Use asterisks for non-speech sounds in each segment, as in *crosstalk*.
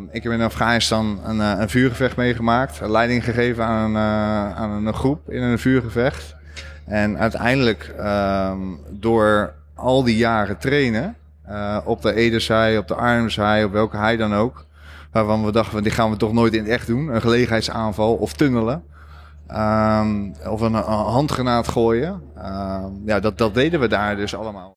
Ehm, ik heb in Afghanistan een, eh, een vuurgevecht meegemaakt. Leiding gegeven aan een, uh, aan een groep in een vuurgevecht. En uiteindelijk, ehm, door al die jaren trainen, uh, op de Ederzij, op de Arnhemzij, op welke hij dan ook. Waarvan we dachten, die gaan we toch nooit in het echt doen. Een gelegenheidsaanval of tunnelen. Um, of een, een, handgranaat gooien. ja, dat, dat deden we daar dus allemaal.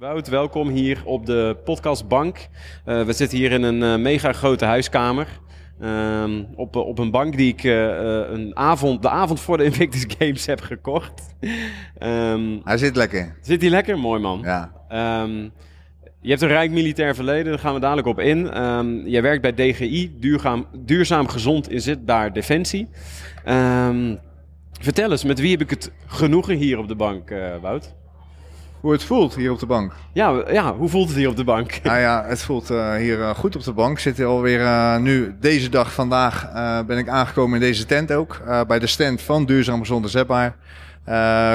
Wout, welkom hier op de podcastbank. Uh, we zitten hier in een uh, mega grote huiskamer. Um, op, op een bank die ik een avond, de avond voor de *laughs* Invictus Games heb gekocht. Um, hij zit lekker. Zit hij lekker? Mooi man. Ja. Um, je hebt een rijk militair verleden, daar gaan we dadelijk op in. jij werkt bij DGI, duurzaam, duurzaam gezond inzetbaar defensie. vertel eens, met wie heb ik het genoegen hier op de bank, Wout? Hoe het voelt hier op de bank. Ja, ja hoe voelt het hier op de bank? Nou ja, het voelt uh, hier uh, goed op de bank. Zit alweer uh, nu, deze dag vandaag, ben ik aangekomen in deze tent ook. bij de stand van Duurzaam Gezonde Zetbaar.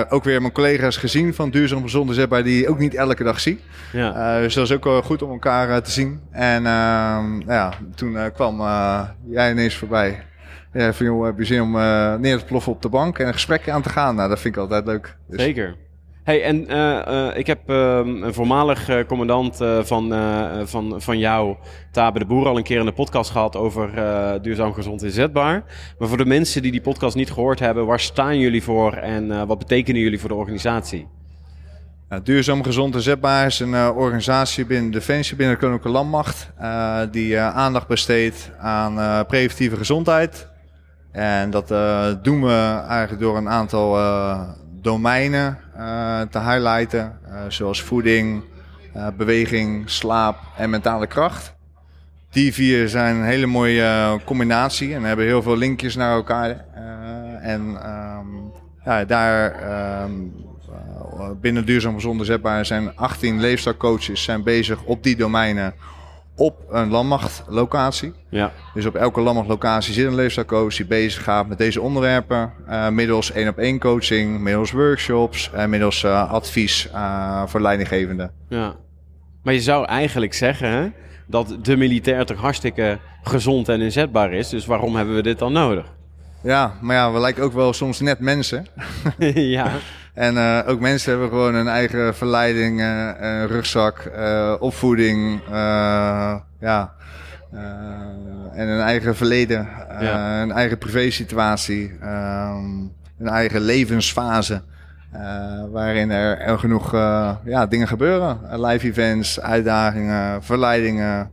ook weer mijn collega's gezien van Duurzaam Gezonde Zetbaar, die ik ook niet elke dag zie. Ja. dus dat is ook goed om elkaar te zien. En ehm, ja, toen kwam jij ineens voorbij. Ja, van joh, heb je zin om neer te ploffen op de bank en een gesprek aan te gaan? Nou, dat vind ik altijd leuk. Dus... Zeker. Hey, en uh, uh, ik heb uh, een voormalig commandant van, van, van jou, Tabe de Boer, al een keer in de podcast gehad over duurzaam gezond inzetbaar. Maar voor de mensen die die podcast niet gehoord hebben, waar staan jullie voor en wat betekenen jullie voor de organisatie? duurzaam gezond inzetbaar is een organisatie binnen Defensie, binnen de Koninklijke Landmacht, die aandacht besteedt aan preventieve gezondheid. En dat doen we eigenlijk door een aantal domeinen te highlighten, uh, zoals voeding, uh, beweging, slaap en mentale kracht. Die vier zijn een hele mooie combinatie en hebben heel veel linkjes naar elkaar. en um, ja, daar um, binnen Duurzaam Gezond Zetbaar zijn 18 leefstijlcoaches zijn bezig op die domeinen op een landmachtlocatie. Ja. Dus op elke landmachtlocatie zit een leefstijlcoach die bezig gaat met deze onderwerpen. Uh, middels één op één coaching, middels workshops en middels uh, advies uh, voor leidinggevenden. Ja. Maar je zou eigenlijk zeggen hè, dat de militair toch hartstikke gezond en inzetbaar is. Dus waarom hebben we dit dan nodig? Ja, maar ja, we lijken ook wel soms net mensen. *laughs* ja. En uh, ook mensen hebben gewoon hun eigen verleiding, uh, rugzak, opvoeding, ja, en een eigen verleden, ja. een eigen privésituatie, um, een eigen levensfase. waarin er, er genoeg ja, dingen gebeuren. live events, uitdagingen, verleidingen.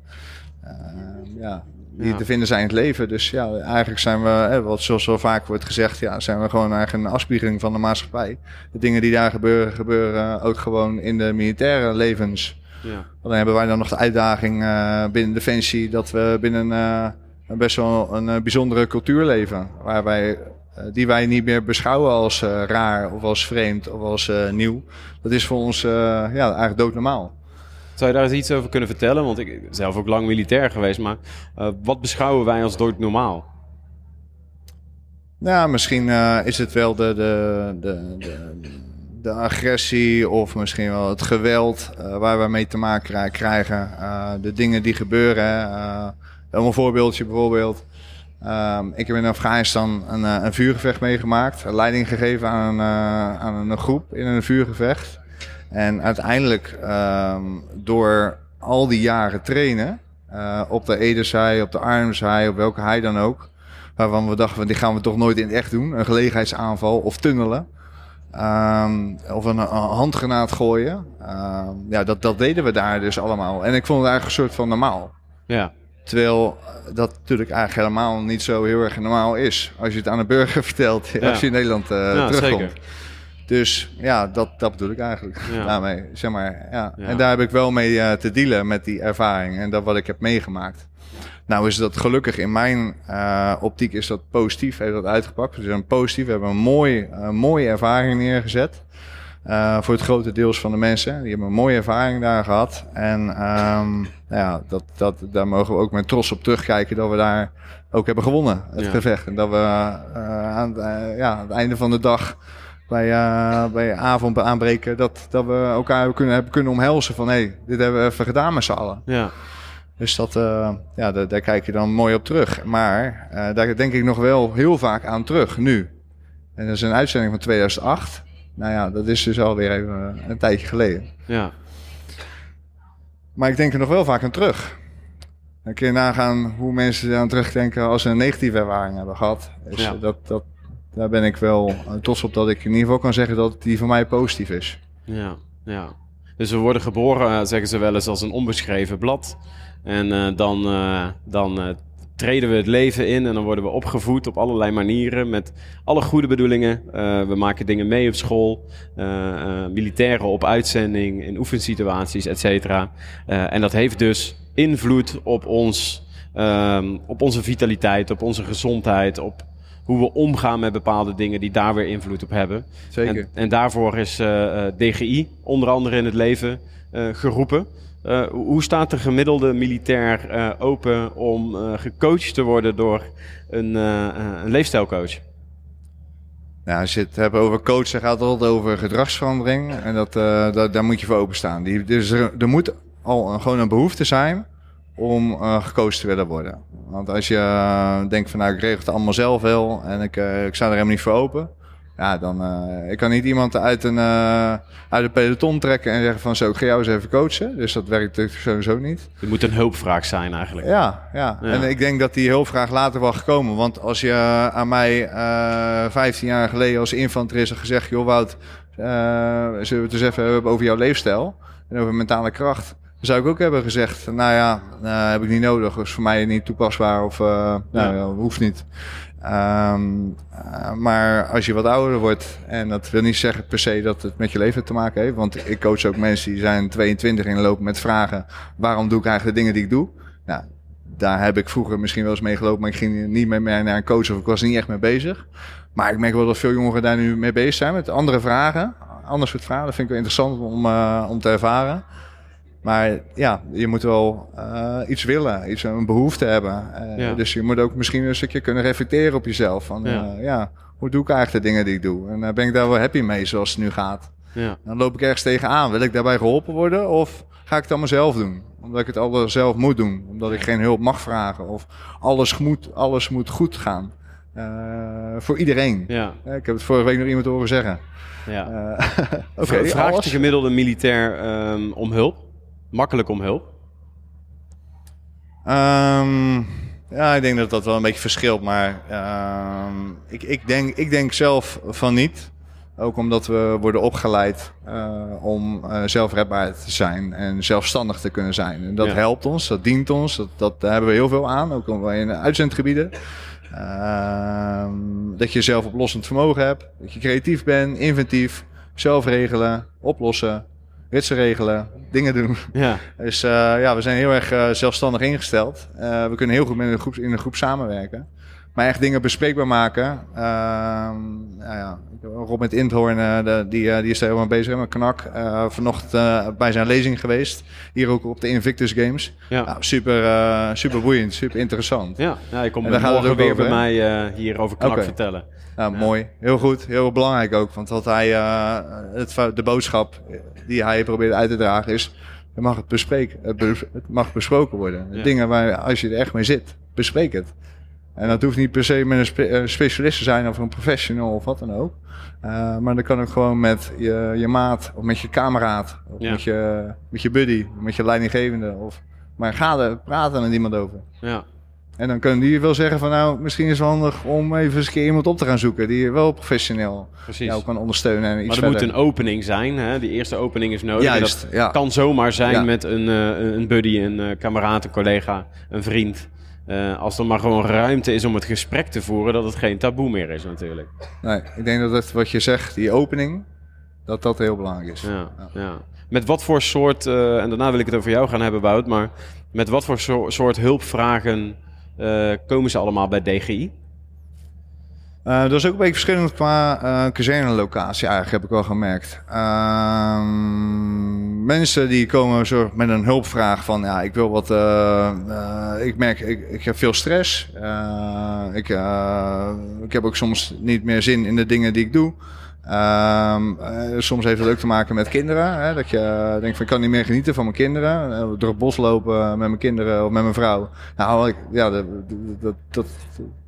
ja, die te vinden zijn in het leven. Dus ja, eigenlijk zijn we, wat zoals zo vaak wordt gezegd, ja, zijn we gewoon eigenlijk een afspiegeling van de maatschappij. De dingen die daar gebeuren, gebeuren ook gewoon in de militaire levens. Ja. Dan hebben wij dan nog de uitdaging uh, binnen Defensie dat we binnen uh, best wel een uh, bijzondere cultuur leven. Waar wij, die wij niet meer beschouwen als raar of als vreemd of als nieuw. Dat is voor ons ja, eigenlijk doodnormaal. Zou je daar iets over kunnen vertellen? Want ik ben zelf ook lang militair geweest, maar uh, wat beschouwen wij als dood normaal? Nou, misschien uh, is het wel de, de, de, de, agressie of misschien wel het geweld uh, waar we mee te maken krijgen. de dingen die gebeuren. een voorbeeldje bijvoorbeeld. Um, ik heb in Afghanistan een, een vuurgevecht meegemaakt. Leiding gegeven aan, aan een groep in een vuurgevecht. En uiteindelijk, um, door al die jaren trainen, uh, op de Ederzij, op de Arnhemzij, op welke hij dan ook, waarvan we dachten, die gaan we toch nooit in het echt doen, een gelegenheidsaanval of tunnelen. Um, of een, een, handgranaat gooien. Um, ja, dat, dat deden we daar dus allemaal. En ik vond het eigenlijk een soort van normaal. Ja. Terwijl dat natuurlijk eigenlijk helemaal niet zo heel erg normaal is. Als je het aan een burger *laughs* vertelt, ja. als je in Nederland uh, ja, terugkomt. Zeker. Dus ja, dat, dat bedoel ik eigenlijk ja. daarmee. Zeg maar, ja. En daar heb ik wel mee uh, te dealen met die ervaring en dat wat ik heb meegemaakt. Nou is dat gelukkig in mijn uh, optiek is dat positief, heeft dat uitgepakt. We zijn positief, we hebben een mooi, uh, mooie ervaring neergezet. Uh, voor het grote deels van de mensen. Die hebben een mooie ervaring daar gehad. En um, nou ja, dat, dat, daar mogen we ook met trots op terugkijken dat we daar ook hebben gewonnen, het ja. gevecht. En dat we aan, ja, aan het einde van de dag bij, uh, bij avond aanbreken, dat, dat we elkaar kunnen, hebben kunnen omhelzen van hé, hey, dit hebben we even gedaan met z'n allen. Ja. Dus dat, uh, ja, daar, daar, kijk je dan mooi op terug. Maar uh, daar denk ik nog wel heel vaak aan terug, nu. En dat is een uitzending van 2008. Nou ja, dat is dus alweer even een tijdje geleden. Ja. Maar ik denk er nog wel vaak aan terug. Dan kun je nagaan hoe mensen aan terugdenken als ze een negatieve ervaring hebben gehad. Dus Ja. dat, dat, daar ben ik wel trots op dat ik in ieder geval kan zeggen dat die voor mij positief is. Ja, ja. Dus we worden geboren, eh, zeggen ze wel eens, als een onbeschreven blad. En eh, dan, eh, dan eh, treden we het leven in en dan worden we opgevoed op allerlei manieren met alle goede bedoelingen. Eh, we maken dingen mee op school, eh, eh, militairen op uitzending, in oefensituaties, et cetera. Eh, en dat heeft dus invloed op, ons, ehm, op onze vitaliteit, op onze gezondheid, op hoe we omgaan met bepaalde dingen die daar weer invloed op hebben. Zeker. En, en daarvoor is eh, eh, DGI onder andere in het leven eh, geroepen. Hoe staat de gemiddelde militair open om gecoacht te worden door een, een leefstijlcoach? Ja, als je het hebt over coachen, gaat het altijd over gedragsverandering. En dat, dat, daar moet je voor openstaan. Die, dus er, er moet al een, gewoon een behoefte zijn om uh, gecoacht te willen worden. Want als je uh, denkt van nou, ik regel het allemaal zelf wel en ik, uh, ik sta er helemaal niet voor open. Ja, dan ik kan niet iemand uit een, uit een peloton trekken en zeggen van zo, ik ga jou eens even coachen. Dus dat werkt natuurlijk sowieso niet. Het moet een hulpvraag zijn eigenlijk. Ja, ja, ja. En ik denk dat die hulpvraag later wel gekomen. Want als je aan mij uh, 15 jaar geleden als infanterist had gezegd, joh Wout, zullen we het eens even hebben over jouw leefstijl en over mentale kracht. Zou ik ook hebben gezegd, nou ja, uh, heb ik niet nodig. is voor mij niet toepasbaar of uh, nou, ja. hoeft niet. Um, uh, maar als je wat ouder wordt, en dat wil niet zeggen per se dat het met je leven te maken heeft. Want ik coach ook mensen die zijn 22 en lopen met vragen: waarom doe ik eigenlijk de dingen die ik doe? Nou, daar heb ik vroeger misschien wel eens mee gelopen, maar ik ging niet meer mee naar een coach of ik was er niet echt mee bezig. Maar ik merk wel dat veel jongeren daar nu mee bezig zijn met andere vragen. Anders soort vragen. Dat vind ik wel interessant om, om te ervaren. Maar ja, je moet wel uh, iets willen, iets, een behoefte hebben. Uh, ja. Dus je moet ook misschien een stukje kunnen reflecteren op jezelf. Van ja. Uh, ja, hoe doe ik eigenlijk de dingen die ik doe? En uh, ben ik daar wel happy mee zoals het nu gaat? Ja. Dan loop ik ergens tegenaan. Wil ik daarbij geholpen worden of ga ik het allemaal zelf doen? Omdat ik het alles zelf moet doen. Omdat ik geen hulp mag vragen. Of alles moet, alles moet goed gaan. voor iedereen. Ja. Ik heb het vorige week nog iemand horen zeggen. Ja. *laughs* okay, Vraagt de gemiddelde militair um, om hulp? Makkelijk om hulp? Um, ja, ik denk dat dat wel een beetje verschilt, maar um, ik, ik, denk, ik denk zelf van niet. Ook omdat we worden opgeleid uh, om uh, zelfredbaar te zijn en zelfstandig te kunnen zijn. En dat ja. helpt ons, dat dient ons, dat, dat, daar hebben we heel veel aan, ook in uitzendgebieden. Uh, dat je zelfoplossend vermogen hebt, dat je creatief bent, inventief, zelf regelen, oplossen, ritsen regelen, dingen doen. Ja. *laughs* Dus uh, ja, we zijn heel erg uh, zelfstandig ingesteld. Uh, we kunnen heel goed met een groep, in een groep samenwerken. Maar echt dingen bespreekbaar maken. nou ja, Rob met Indhoorn, de, die, die is daar helemaal bezig met Knak. vanochtend bij zijn lezing geweest. Hier ook op de Invictus Games. Ja. Nou, super, super boeiend, super interessant. Ja, ja ik kom dan gaat het ook weer bij mij hier over Knak okay. vertellen. Nou, ja. mooi. Heel goed. Heel belangrijk ook. Want wat hij, uh, het, de boodschap die hij probeert uit te dragen is... Het mag, het, bespreken, het, bes, het mag besproken worden. Ja. Dingen waar, als je er echt mee zit, bespreek het. En dat hoeft niet per se met een, spe, een specialist te zijn of een professional of wat dan ook. Uh, maar dat kan ook gewoon met je, je maat of met je kameraad. Of Ja. met, je, met je buddy, met je leidinggevende. Of, maar ga er praten met iemand over. Ja. En dan kunnen die wel zeggen van nou, misschien is het handig om even eens een keer iemand op te gaan zoeken die je wel professioneel Precies. jou kan ondersteunen. En iets Maar er verder. moet een opening zijn. Hè? Die eerste opening is nodig. Juist, dat ja. kan zomaar zijn Ja. met een, eh, een buddy, een eh, kameraad, een collega, een vriend. Eh, als er maar gewoon ruimte is om het gesprek te voeren, dat het geen taboe meer is natuurlijk. Nee, ik denk dat het wat je zegt, die opening, dat dat heel belangrijk is. Ja, ja. met wat voor soort, en daarna wil ik het over jou gaan hebben, Wout, maar met wat voor soort hulpvragen komen ze allemaal bij DGI? Uh, dat is ook een beetje verschillend qua uh, kazerne-locatie eigenlijk, heb ik wel gemerkt. Uh, mensen die komen zo met een hulpvraag van, ja, ik wil wat, uh, ik merk, ik, ik heb veel stress. ik, ik heb ook soms niet meer zin in de dingen die ik doe. Um, soms heeft het ook te maken met kinderen. Hè, dat je denkt van ik kan niet meer genieten van mijn kinderen. door het bos lopen met mijn kinderen of met mijn vrouw. Nou, ik, ja, dat, dat, dat,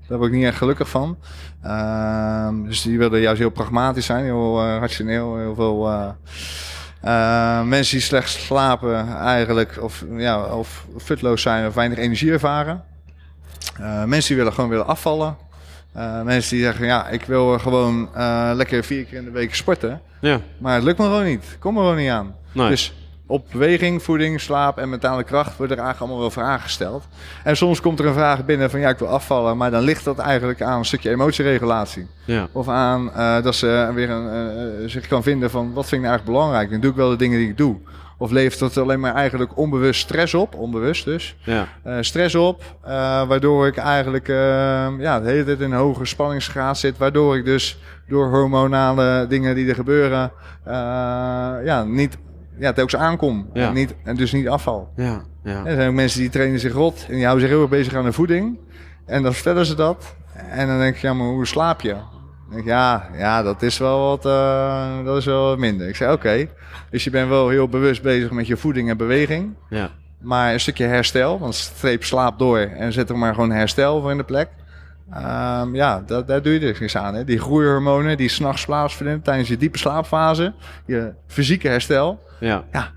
daar word ik niet echt gelukkig van. Uh, dus die wilden juist heel pragmatisch zijn, heel uh, rationeel. Heel veel uh, uh, mensen die slecht slapen eigenlijk, of, ja, of futloos zijn of weinig energie ervaren. mensen die willen gewoon willen afvallen. mensen die zeggen, ja, ik wil gewoon lekker vier keer in de week sporten. Ja. Maar het lukt me gewoon niet. Kom er gewoon niet aan. Nee. Dus op beweging, voeding, slaap en mentale kracht worden er eigenlijk allemaal wel vragen gesteld. En soms komt er een vraag binnen van ja, ik wil afvallen, maar dan ligt dat eigenlijk aan een stukje emotieregulatie. Ja. Of aan uh, dat ze weer een, uh, zich kan vinden van wat vind ik nou eigenlijk belangrijk? Dan doe ik wel de dingen die ik doe. Of levert dat alleen maar eigenlijk onbewust stress op, onbewust dus. Ja. Uh, stress op, waardoor ik eigenlijk ja, de hele tijd in een hoge spanningsgraad zit. Waardoor ik dus door hormonale dingen die er gebeuren, ja, niet ja, telkens aankom. En, niet, en dus niet afval. Ja, ja. er zijn ook mensen die trainen zich rot en die houden zich heel erg bezig aan de voeding. En dan vertellen ze dat. En dan denk ik, ja, maar hoe slaap je? Ik, ja, ja, dat is wel wat, uh, dat is wel wat minder. Ik zei, oké. Dus je bent wel heel bewust bezig met je voeding en beweging. Ja. Maar een stukje herstel, want streep slaap door en zet er maar gewoon herstel voor in de plek. Um, ja, dat, daar doe je dus niks aan. Hè? Die groeihormonen die s'nachts plaatsvinden tijdens je diepe slaapfase, je fysieke herstel. Ja. ja,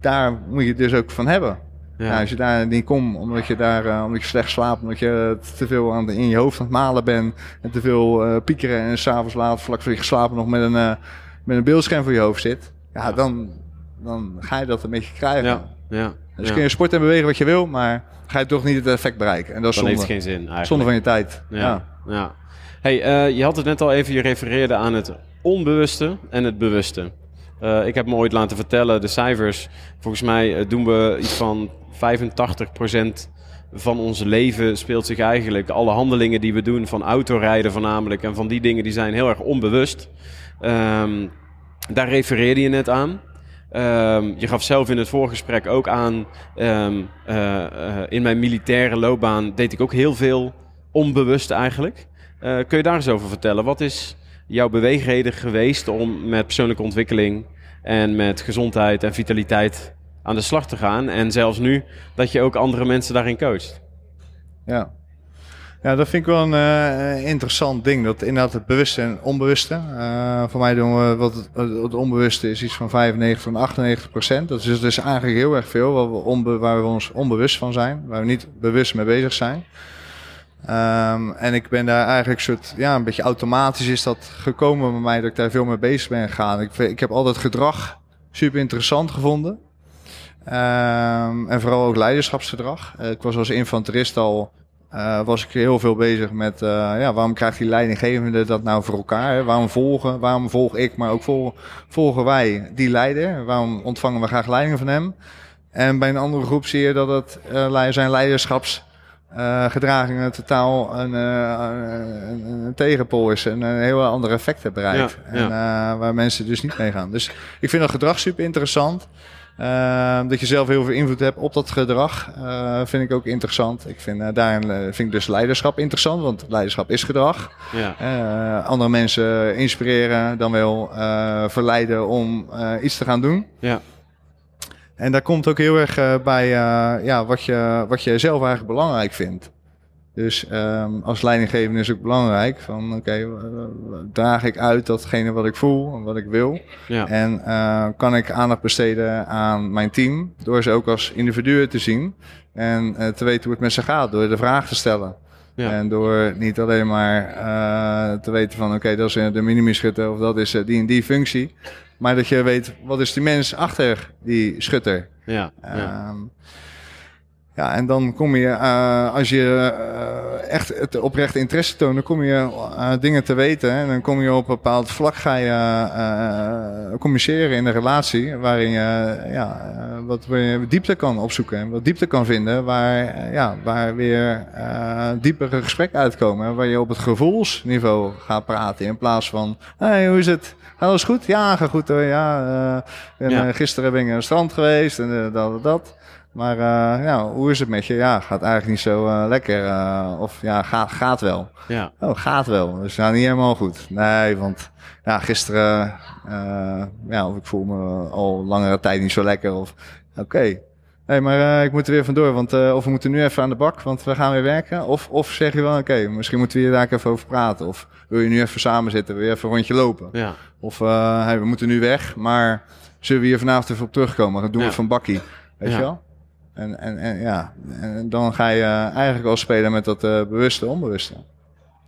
daar moet je het dus ook van hebben. Ja. Nou, als je daar niet komt, omdat je daar uh, omdat je slecht slaapt, omdat je te veel aan de, in je hoofd aan het malen bent en te veel uh, piekeren en s'avonds laat, vlak voor je geslapen, nog met een, uh, met een beeldscherm voor je hoofd zit, ja, Dan, dan ga je dat een beetje krijgen. Ja. Ja. Dus kun je sporten en bewegen wat je wil, maar ga je toch niet het effect bereiken. En dat is dan zonde. heeft geen zin eigenlijk. Zonde van je tijd. Ja. ja. Hey, je had het net al even, je refereerde aan het onbewuste en het bewuste. Uh, ik heb me ooit laten vertellen, de cijfers. Volgens mij uh, doen we iets van 85% van ons leven speelt zich eigenlijk. Alle handelingen die we doen, van autorijden voornamelijk. En van die dingen, die zijn heel erg onbewust. Um, daar refereerde je net aan. Um, je gaf zelf in het voorgesprek ook aan. Um, uh, in mijn militaire loopbaan deed ik ook heel veel onbewust eigenlijk. kun je daar eens over vertellen? Wat is jouw beweegreden geweest om met persoonlijke ontwikkeling en met gezondheid en vitaliteit aan de slag te gaan? En zelfs nu dat je ook andere mensen daarin coacht. Ja. Ja, dat vind ik wel een uh, interessant ding. Dat inderdaad het bewuste en onbewuste. Uh, voor mij doen we wat het, het, onbewuste is iets van 95 van 98 procent. Dat is dus eigenlijk heel erg veel waar we, onbe, waar we ons onbewust van zijn. Waar we niet bewust mee bezig zijn. Um, en ik ben daar eigenlijk soort, ja, een beetje automatisch is dat gekomen bij mij dat ik daar veel mee bezig ben gegaan. Ik, ik heb altijd gedrag super interessant gevonden. Um, en vooral ook leiderschapsgedrag. Uh, ik was als infanterist al, uh, was ik heel veel bezig met, uh, ja, waarom krijgt die leidinggevende dat nou voor elkaar? Hè? Waarom volgen? Waarom volg ik, maar ook vol, volgen wij die leider? Waarom ontvangen we graag leidingen van hem? En bij een andere groep zie je dat het zijn leiderschaps uh, gedragingen totaal een, een, een, tegenpol is en een heel ander effect heeft bereikt. en waar mensen dus niet mee gaan. Dus ik vind dat gedrag super interessant. Dat je zelf heel veel invloed hebt op dat gedrag, vind ik ook interessant. Ik vind daarin vind ik dus leiderschap interessant, want leiderschap is gedrag. Ja. andere mensen inspireren, dan wel verleiden om iets te gaan doen. Ja. En daar komt ook heel erg bij ja, wat, je, wat je zelf eigenlijk belangrijk vindt. Dus um, als leidinggevende is ook belangrijk van oké, okay, draag ik uit datgene wat ik voel en wat ik wil. Ja. En uh, kan ik aandacht besteden aan mijn team door ze ook als individuen te zien en te weten hoe het met ze gaat, door de vraag te stellen. Ja. En door niet alleen maar uh, te weten van oké, okay, dat is de minimischutter of dat is die en die functie. Maar dat je weet, wat is die mens achter die schutter? Ja. Um, Ja, en dan kom je, uh, als je uh, echt het oprechte interesse toont, dan kom je uh, dingen te weten. En dan kom je op een bepaald vlak ga je communiceren in een relatie waarin je ja, wat je diepte kan opzoeken en wat diepte kan vinden, waar, ja, waar weer diepere gesprekken uitkomen. Waar je op het gevoelsniveau gaat praten in plaats van, hey, hoe is het? Alles goed? Ja, gaat goed hoor. Ja, en, ja. gisteren ben ik aan het strand geweest en dat, dat. Maar uh, ja, hoe is het met je? Ja, gaat eigenlijk niet zo uh, lekker. Uh, of ja, gaat, gaat wel. Ja. Oh, gaat wel. Dus nou, niet helemaal goed. Nee, want ja, gisteren, ja, of ik voel me al langere tijd niet zo lekker. Of oké. Okay. Nee, maar ik moet er weer vandoor, want of we moeten nu even aan de bak, want we gaan weer werken. Of, of zeg je wel, oké, misschien moeten we hier daar even over praten. Of wil je nu even samen zitten, weer even een rondje lopen. Ja. Of hey, we moeten nu weg, maar zullen we hier vanavond even op terugkomen? Dan doen we ja. van bakkie. Weet je wel? En, en, en ja, en dan ga je eigenlijk al spelen met dat uh, bewuste, onbewuste.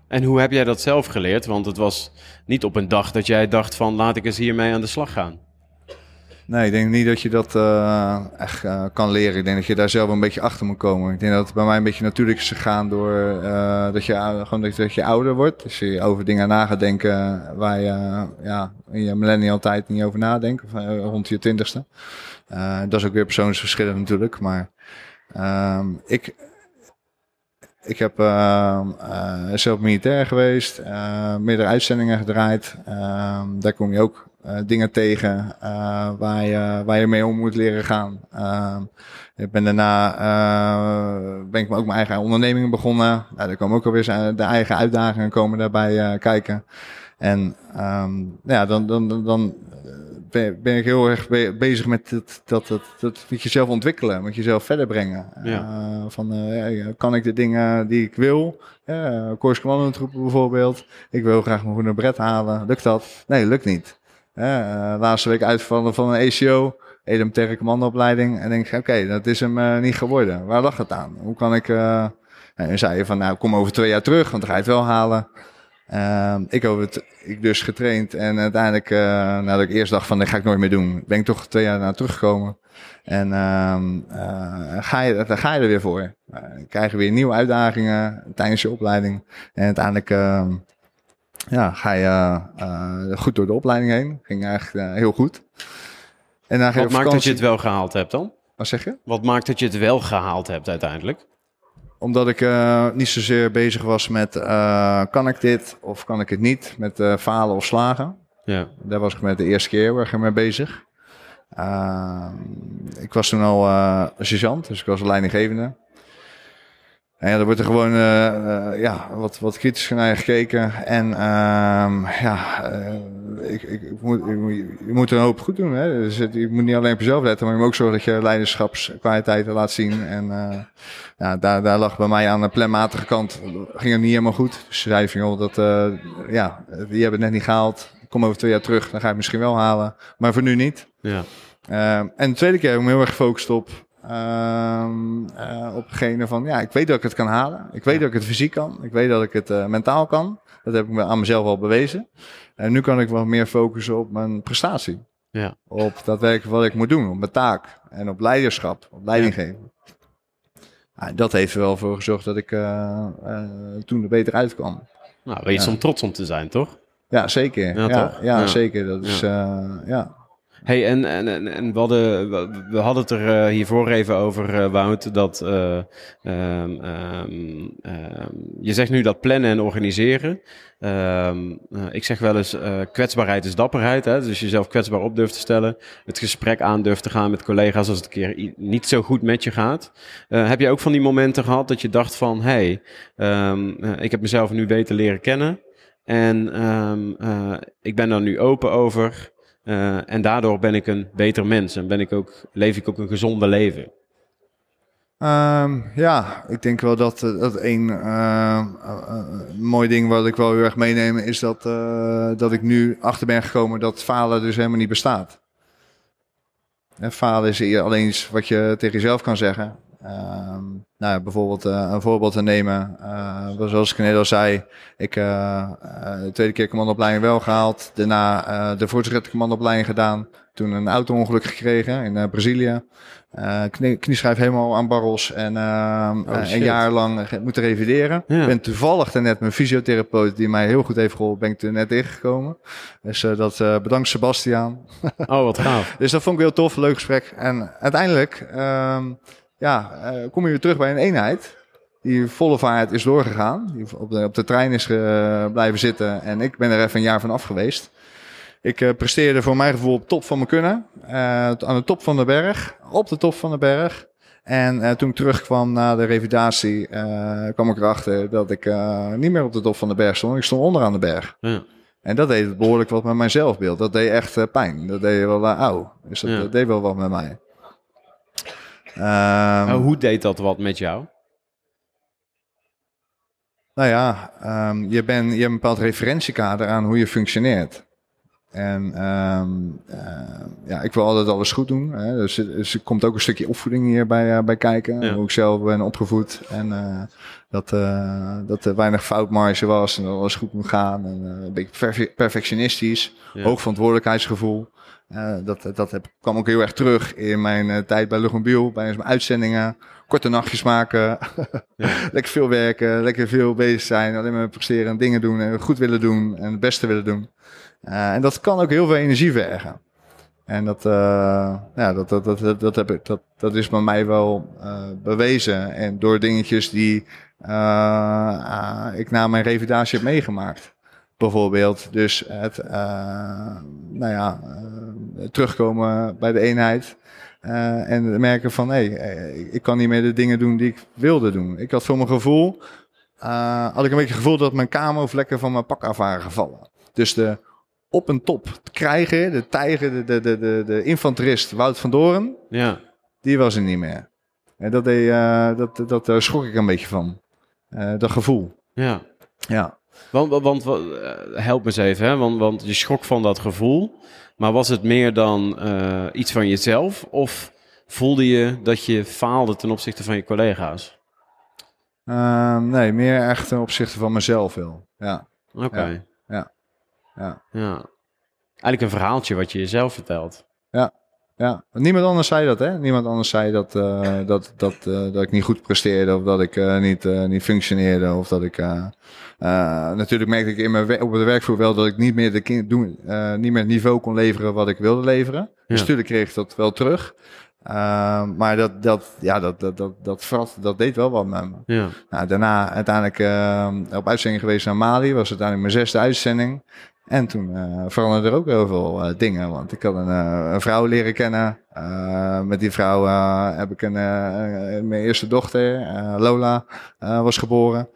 En hoe heb jij dat zelf geleerd? Want het was niet op een dag dat jij dacht van laat ik eens hiermee aan de slag gaan. Nee, ik denk niet dat je dat uh, echt uh, kan leren. Ik denk dat je daar zelf een beetje achter moet komen. Ik denk dat het bij mij een beetje natuurlijk is gegaan door uh, dat, je, gewoon dat, je ouder wordt. Dus je over dingen na gaat denken waar je ja, in je millennial tijd niet over nadenkt. Rond je twintigste. Dat is ook weer persoonsverschillend natuurlijk. Maar um, ik, ik heb uh, zelf militair geweest, uh, meerdere uitzendingen gedraaid. Uh, daar kom je ook dingen tegen waar, je, waar je mee om moet leren gaan. Ehm, ik ben daarna ben ik ook mijn eigen ondernemingen begonnen. Nou, daar komen ook alweer de eigen uitdagingen komen daarbij kijken. En um, ja, dan, dan, dan ben, ben ik heel erg bezig met dat, dat, dat, dat met jezelf ontwikkelen, met jezelf verder brengen. Ja. Uh, van, uh, kan ik de dingen die ik wil, uh, Koers troepen bijvoorbeeld. Ik wil graag mijn groene bret halen. Lukt dat? Nee, lukt niet. Uh, laatste week uitvallen van een ACO, Edem tegen commandoopleiding. En denk ik, oké, dat is hem niet geworden. Waar lag het aan? Hoe kan ik... en dan zei je van, nou, kom over twee jaar terug, want dan ga je het wel halen. Uh, ik heb het ik dus getraind en uiteindelijk, nadat ik eerst dacht van dat ga ik nooit meer doen, ben ik toch twee jaar naar teruggekomen. En uh, ga, je, dan ga je er weer voor. Krijg je weer nieuwe uitdagingen tijdens je opleiding. En uiteindelijk ehm, ja, ga je goed door de opleiding heen. Ging eigenlijk heel goed. En dan Wat maakt dat je het wel gehaald hebt dan? Wat zeg je? Wat maakt dat je het wel gehaald hebt uiteindelijk? Omdat ik uh, niet zozeer bezig was met kan ik dit of kan ik het niet, met falen of slagen. Ja. Daar was ik met de eerste keer ik mee bezig. ik was toen al sergeant, dus ik was leidinggevende. En ja, er wordt er gewoon uh, uh, ja, wat, wat kritisch naar je gekeken. En um, ja, uh, ik, ik, ik, moet, je moet een hoop goed doen. Hè? Dus het, je moet niet alleen op jezelf letten, maar je moet ook zorgen dat je leiderschapskwaliteiten laat zien. En ja, daar, daar lag bij mij aan de planmatige kant, ging het niet helemaal goed. Dus ze zei van, joh, dat, ja, die hebben het net niet gehaald. Kom over twee jaar terug, dan ga je het misschien wel halen. Maar voor nu niet. Ja. Ehm, en de tweede keer heb ik me heel erg gefocust op Um, uh, op degene van, ja, ik weet dat ik het kan halen. Ik weet dat ik het fysiek kan. Ik weet dat ik het uh, mentaal kan. Dat heb ik me aan mezelf al bewezen. En nu kan ik wat meer focussen op mijn prestatie. Ja. Op daadwerkelijk wat ik moet doen, op mijn taak. En op leiderschap, op leiding geven. Ja. dat heeft er wel voor gezorgd dat ik uh, toen er beter uitkwam. Nou, weet je om trots om te zijn, toch? Ja, zeker. Ja, ja, zeker. Dat is, ja. Hey, en, en, en we, hadden, we hadden het er uh, hiervoor even over, uh, Wout, dat uh, um, um, je zegt nu dat plannen en organiseren. Ehm, ik zeg wel eens, kwetsbaarheid is dapperheid. Hè? Dus jezelf kwetsbaar op durft te stellen. Het gesprek aan durft te gaan met collega's als het een keer niet zo goed met je gaat. heb je ook van die momenten gehad dat je dacht van, hey, ik heb mezelf nu beter leren kennen. En ik ben daar nu open over. Uh, en daardoor ben ik een beter mens en ben ik ook, leef ik ook een gezonder leven. Um, ja, ik denk wel dat, eh, dat uh, uh, mooi ding wat ik wel heel erg meeneem is dat, dat ik nu achter ben gekomen dat falen dus helemaal niet bestaat. En falen is alleen iets wat je tegen jezelf kan zeggen. Ehm, nou, ja, bijvoorbeeld uh, een voorbeeld te nemen. Uh, zoals ik net al zei, ik uh, de tweede keer commandoopleiding wel gehaald. Daarna de voortgezette commandoopleiding gedaan. Toen een auto-ongeluk gekregen in Brazilië. Knie, knieschijf helemaal aan barrels en oh, een jaar lang moeten revideren. Ik ben toevallig net mijn fysiotherapeut, die mij heel goed heeft geholpen, ben ik er net tegengekomen. Dus dat bedankt Sebastiaan. Oh, wat gaaf. *laughs* dus dat vond ik heel tof, leuk gesprek. En uiteindelijk... Um, ja, uh, kom je weer terug bij een eenheid die volle vaart is doorgegaan. Die op de, op de trein is uh, blijven zitten en ik ben er even een jaar van af geweest. Ik uh, presteerde voor mijn gevoel op top van mijn kunnen. aan de top van de berg. Op de top van de berg. En toen ik terugkwam na de revalidatie, kwam ik erachter dat ik niet meer op de top van de berg stond. Ik stond onderaan de berg. Ja. En dat deed behoorlijk wat met mijn zelfbeeld. Dat deed echt pijn. Dat deed wel uh, Dus dat, dat deed wel wat met mij. Um, hoe deed dat wat met jou? Nou ja, um, je, ben, je hebt een bepaald referentiekader aan hoe je functioneert. En um, uh, ja, ik wil altijd alles goed doen. Hè. Dus, dus er komt ook een stukje opvoeding hierbij uh, bij kijken. Ja. Hoe ik zelf ben opgevoed. En uh, dat, dat er weinig foutmarge was en dat alles goed moet gaan. En een beetje perfectionistisch. Ja. Hoog verantwoordelijkheidsgevoel. Uh, dat, dat heb, kwam ook heel erg terug in mijn uh, tijd bij Lugonbiel, bij mijn uitzendingen. Korte nachtjes maken, *laughs* ja. lekker veel werken, lekker veel bezig zijn, alleen maar presteren en dingen doen en goed willen doen en het beste willen doen. Uh, en dat kan ook heel veel energie vergen. En dat, ja, dat, dat, dat, dat, heb ik, dat, dat is bij mij wel bewezen. En door dingetjes die ik na mijn revalidatie heb meegemaakt bijvoorbeeld. Dus het, nou ja, terugkomen bij de eenheid. Uh, en merken van, hé, hey, ik kan niet meer de dingen doen die ik wilde doen. Ik had voor mijn gevoel, had ik een beetje het gevoel dat mijn kamervlekken van mijn pak af waren gevallen. Dus de op en top krijgen, de tijger, de, de, de, de, de infanterist Wout van Doren, ja. die was er niet meer. En dat, deed, dat, dat, daar schrok ik een beetje van. dat gevoel. Ja. Ja. Want, want, eh, help me eens even, hè? Want, want je schrok van dat gevoel. Maar was het meer dan uh, iets van jezelf? Of voelde je dat je faalde ten opzichte van je collega's? Uh, nee, meer echt ten opzichte van mezelf wel. Ja. Oké. Ja. Ja. ja. Eigenlijk een verhaaltje wat je jezelf vertelt. Ja. Ja, niemand anders zei dat, hè? Niemand anders zei dat, uh, dat, dat, uh, dat ik niet goed presteerde of dat ik uh, niet, niet functioneerde of dat ik. natuurlijk merkte ik in mijn op de werkvloer wel dat ik niet meer, de kind, doen, niet meer het niveau kon leveren wat ik wilde leveren. Ja. Dus natuurlijk kreeg ik dat wel terug. maar dat, dat, ja, dat, dat, dat, dat, dat deed wel wat met me. Ja. Nou, daarna uiteindelijk op uitzending geweest naar Mali. Was uiteindelijk mijn zesde uitzending. En toen uh, veranderden er ook heel veel uh, dingen. Want ik had een, uh, een vrouw leren kennen. met die vrouw heb ik een, mijn eerste dochter, Lola, was geboren.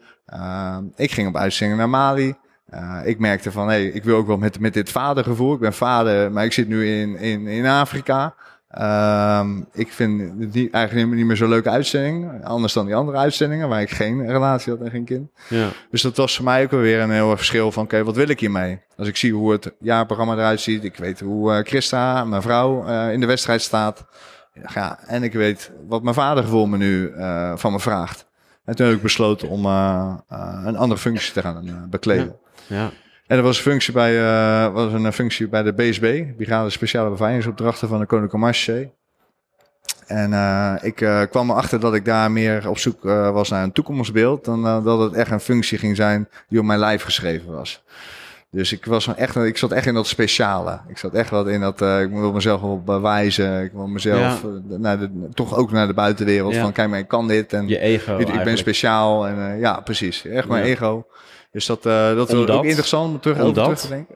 ik ging op uitzending naar Mali. ik merkte van, hé, hey, ik wil ook wel met, met dit vadergevoel. Ik ben vader, maar ik zit nu in, in, in Afrika. Um, ik vind het niet, eigenlijk niet meer zo'n leuke uitzending. Anders dan die andere uitzendingen waar ik geen relatie had en geen kind. Ja. Dus dat was voor mij ook weer een heel verschil van, oké, wat wil ik hiermee? Als ik zie hoe het jaarprogramma eruit ziet. Ik weet hoe uh, Christa, mijn vrouw, uh, in de wedstrijd staat. Ja, en ik weet wat mijn vadergevoel me nu uh, van me vraagt. En toen heb ik besloten om een andere functie te gaan bekleden. Ja. ja. En er was een functie bij, uh, was een functie bij de BSB, Brigade Speciale Beveiligingsopdrachten van de Koninklijke Marché. En uh, ik uh, kwam erachter dat ik daar meer op zoek was naar een toekomstbeeld dan dat het echt een functie ging zijn die op mijn lijf geschreven was. Dus ik, was echt, ik zat echt in dat speciale. Ik zat echt wat in dat, ik wil mezelf wel bewijzen. Ik wil mezelf naar de, toch ook naar de buitenwereld. Van kijk maar, ik kan dit. En Je ego Ik, ik ben speciaal. En ja, precies. Echt mijn ego. Dus dat, uh, dat is ook interessant om terug, over terug te denken.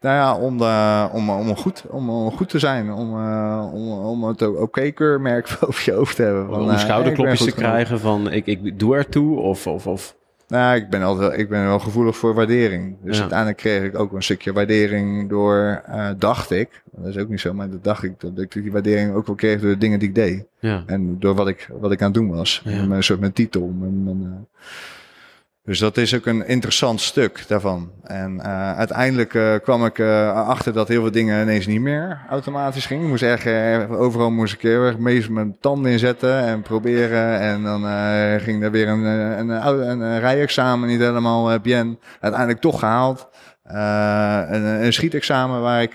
Nou ja, om, de, om, om, goed, om, om goed te zijn. Om, uh, om, om het oké-keurmerk *laughs* over je hoofd te hebben. Van, om uh, schouderklopjes te krijgen van ik, ik doe ertoe of... of, of nou, ik ben altijd ik ben wel gevoelig voor waardering. Dus ja. uiteindelijk kreeg ik ook een stukje waardering door, uh, dacht ik, dat is ook niet zo, maar dat dacht ik, dat ik die waardering ook wel kreeg door de dingen die ik deed. Ja. En door wat ik, wat ik aan het doen was. Ja. Een soort mijn titel, mijn, mijn, Dus dat is ook een interessant stuk daarvan. En uh, uiteindelijk uh, kwam ik uh, achter dat heel veel dingen ineens niet meer automatisch gingen. Ik moest echt, overal moest ik meest mijn tanden inzetten en proberen. En dan ging er weer een, een, een, een rijexamen niet helemaal bien. Uiteindelijk toch gehaald. een, een schietexamen waar ik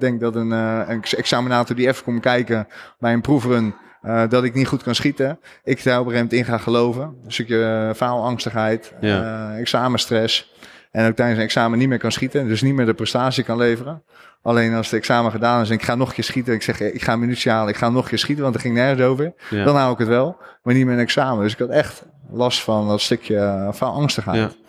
denk dat een, een examinator die even komt kijken bij een proefrun uh, dat ik niet goed kan schieten. Ik daar op een gegeven moment in ga geloven. Een stukje uh, faalangstigheid, ja. uh, examenstress. En ook tijdens een examen niet meer kan schieten. Dus niet meer de prestatie kan leveren. Alleen als het examen gedaan is en ik ga nog een keer schieten. Ik zeg, ik ga een minuutje halen, ik ga nog een keer schieten, want er ging nergens over. Ja. Dan hou ik het wel, maar niet meer een examen. Dus ik had echt last van dat stukje faalangstigheid. Ja.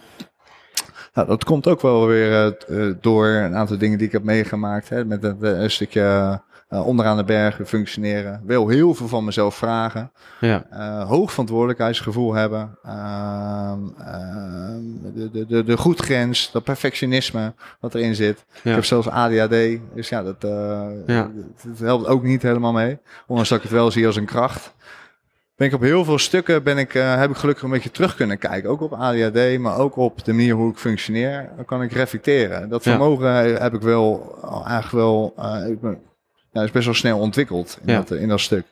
Nou, dat komt ook wel weer uh, door een aantal dingen die ik heb meegemaakt. Hè, met een, een stukje uh, onderaan de bergen functioneren. Wil heel veel van mezelf vragen. Ja. Uh, hoog verantwoordelijkheidsgevoel hebben. Uh, de, de, de, de goedgrens, dat perfectionisme wat erin zit. Ja. Ik heb zelfs ADHD. Dus ja, dat, ja. dat helpt ook niet helemaal mee. Ondanks dat ik het wel zie als een kracht ben ik op heel veel stukken ben ik, uh, heb ik gelukkig een beetje terug kunnen kijken. Ook op ADHD, maar ook op de manier hoe ik functioneer. Dan kan ik reflecteren. Dat vermogen heb ik wel eigenlijk wel. Uh, ik ben, nou, is best wel snel ontwikkeld in, dat, in dat stuk.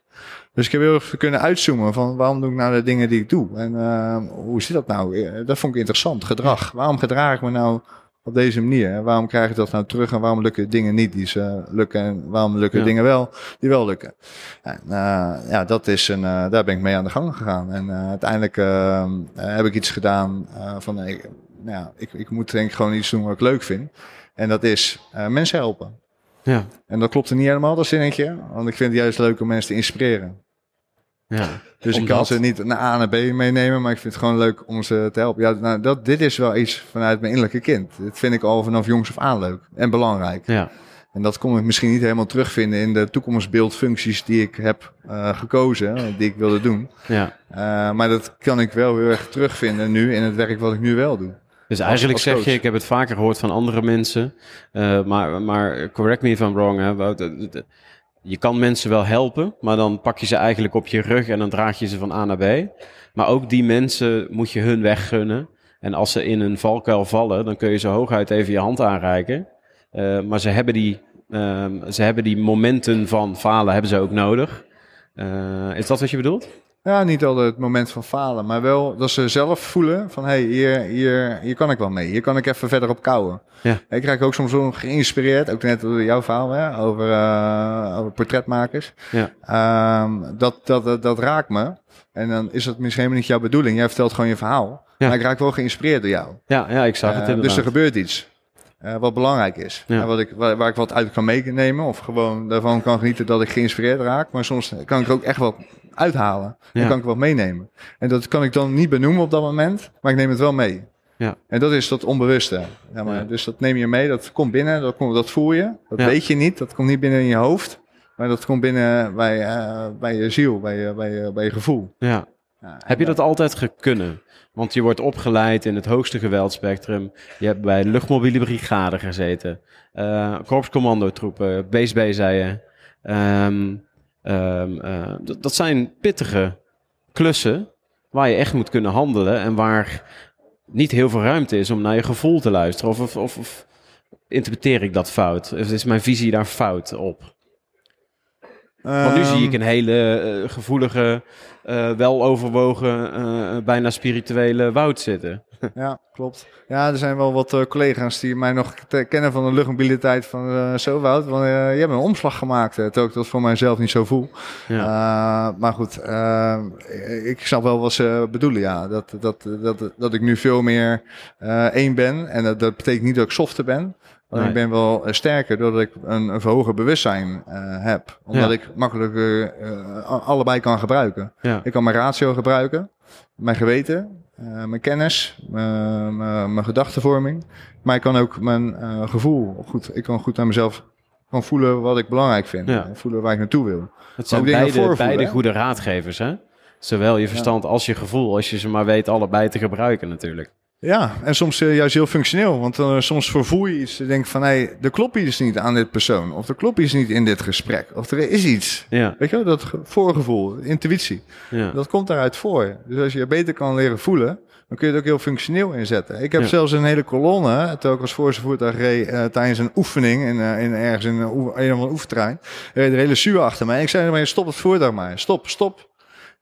Dus ik heb heel even kunnen uitzoomen van waarom doe ik nou de dingen die ik doe? En uh, hoe zit dat nou? Eh, dat vond ik interessant. Gedrag. Waarom gedraag ik me nou op deze manier? Waarom krijg ik dat nou terug en waarom lukken dingen niet die ze lukken en waarom lukken dingen wel die wel lukken? En, uh, ja, dat is een, uh, daar ben ik mee aan de gang gegaan. En uiteindelijk ehm, heb ik iets gedaan van, nee, nou ja, ik, ik moet denk ik gewoon iets doen wat ik leuk vind. En dat is mensen helpen. Ja. En dat klopt er niet helemaal, dat zinnetje. Want ik vind het juist leuk om mensen te inspireren. Ja, dus ik kan ze niet naar A naar B meenemen, maar ik vind het gewoon leuk om ze te helpen. Ja, nou, dat, dit is wel iets vanuit mijn innerlijke kind. Dit vind ik al vanaf jongs af aan leuk en belangrijk. Ja. En dat kom ik misschien niet helemaal terugvinden in de toekomstbeeldfuncties die ik heb uh, gekozen, die ik wilde doen. Ja. Uh, maar dat kan ik wel heel erg terugvinden nu in het werk wat ik nu wel doe. Dus eigenlijk zeg je, ik heb het vaker gehoord van andere mensen, uh, maar, maar correct me if I'm wrong, hè, je kan mensen wel helpen, maar dan pak je ze eigenlijk op je rug en dan draag je ze van A naar B. Maar ook die mensen moet je hun weg gunnen. En als ze in een valkuil vallen, dan kun je ze hooguit even je hand aanreiken. Uh, maar ze hebben, die, uh, ze hebben die momenten van falen hebben ze ook nodig. Uh, is dat wat je bedoelt? Ja, niet altijd het moment van falen, maar wel dat ze zelf voelen van hé, hey, hier, hier, hier kan ik wel mee. Hier kan ik even verder op kouwen. Ja. Ik krijg ook soms zo geïnspireerd, ook net door jouw verhaal hè, over, uh, over portretmakers. Ja. Um, dat, dat, dat, dat, raakt me. En dan is het misschien helemaal niet jouw bedoeling. Jij vertelt gewoon je verhaal. Ja. Maar ik raak wel geïnspireerd door jou. Ja, ja ik zag het uh, inderdaad. Dus er gebeurt iets. Uh, wat belangrijk is. Ja. wat ik, waar, waar, ik wat uit kan meenemen. Of gewoon daarvan kan genieten dat ik geïnspireerd raak. Maar soms kan ik er ook echt wat uithalen. Ja. Dan kan ik wat meenemen. En dat kan ik dan niet benoemen op dat moment, maar ik neem het wel mee. Ja. En dat is dat onbewuste. Ja, maar, ja. Dus dat neem je mee, dat komt binnen, dat, komt, dat voel je. Dat weet je niet, dat komt niet binnen in je hoofd. Maar dat komt binnen bij, uh, bij je ziel, bij je, bij je, bij je gevoel. Ja. Heb je dat altijd gekunnen? Want je wordt opgeleid in het hoogste geweldspectrum. Je hebt bij de luchtmobiele brigade gezeten. Uh, korpscommandotroepen, BSB zei je. Um, Um, uh, dat zijn pittige klussen waar je echt moet kunnen handelen en waar niet heel veel ruimte is om naar je gevoel te luisteren. Of, of, of interpreteer ik dat fout? Of is mijn visie daar fout op? Want nu zie ik een hele uh, gevoelige, uh, weloverwogen, uh, bijna spirituele woud zitten. *laughs* ja, klopt. Ja, er zijn wel wat uh, collega's die mij nog kennen van de luchtmobiliteit van uh, zo Wout. Want uh, je hebt een omslag gemaakt, terwijl ik dat voor mijzelf niet zo voel. Ja. maar goed, ik snap wel wat ze bedoelen, ja. Dat, dat, dat, dat ik nu veel meer één ben. En dat, dat betekent niet dat ik softer ben. Want nee. ik ben wel sterker doordat ik een, een verhoogd bewustzijn heb. Omdat ja. ik makkelijker allebei kan gebruiken. Ja. Ik kan mijn ratio gebruiken, mijn geweten, uh, mijn kennis, mijn gedachtenvorming. Maar ik kan ook mijn gevoel goed. Ik kan goed aan mezelf kan voelen wat ik belangrijk vind. Ja. Voelen waar ik naartoe wil. Het zijn beide, beide goede raadgevers, hè? Zowel je verstand als je gevoel, als je ze maar weet allebei te gebruiken natuurlijk. Ja, en soms uh, juist heel functioneel. Want uh, soms vervoer je iets. Je denkt van, hé, hey, er klopt iets niet aan dit persoon. Of er klopt iets niet in dit gesprek. Of er is iets. Ja. Weet je wel, dat voorgevoel, intuïtie. Ja. Dat komt daaruit voor. Dus als je je beter kan leren voelen, dan kun je het ook heel functioneel inzetten. Ik heb Ja. zelfs een hele kolonne, terwijl ik als voorste voertuig reed eh, tijdens een oefening in, eh, in ergens in een, een of andere oefenterrein. reed de hele zuur achter mij. Ik zei ermee, stop het voertuig maar. Stop, stop.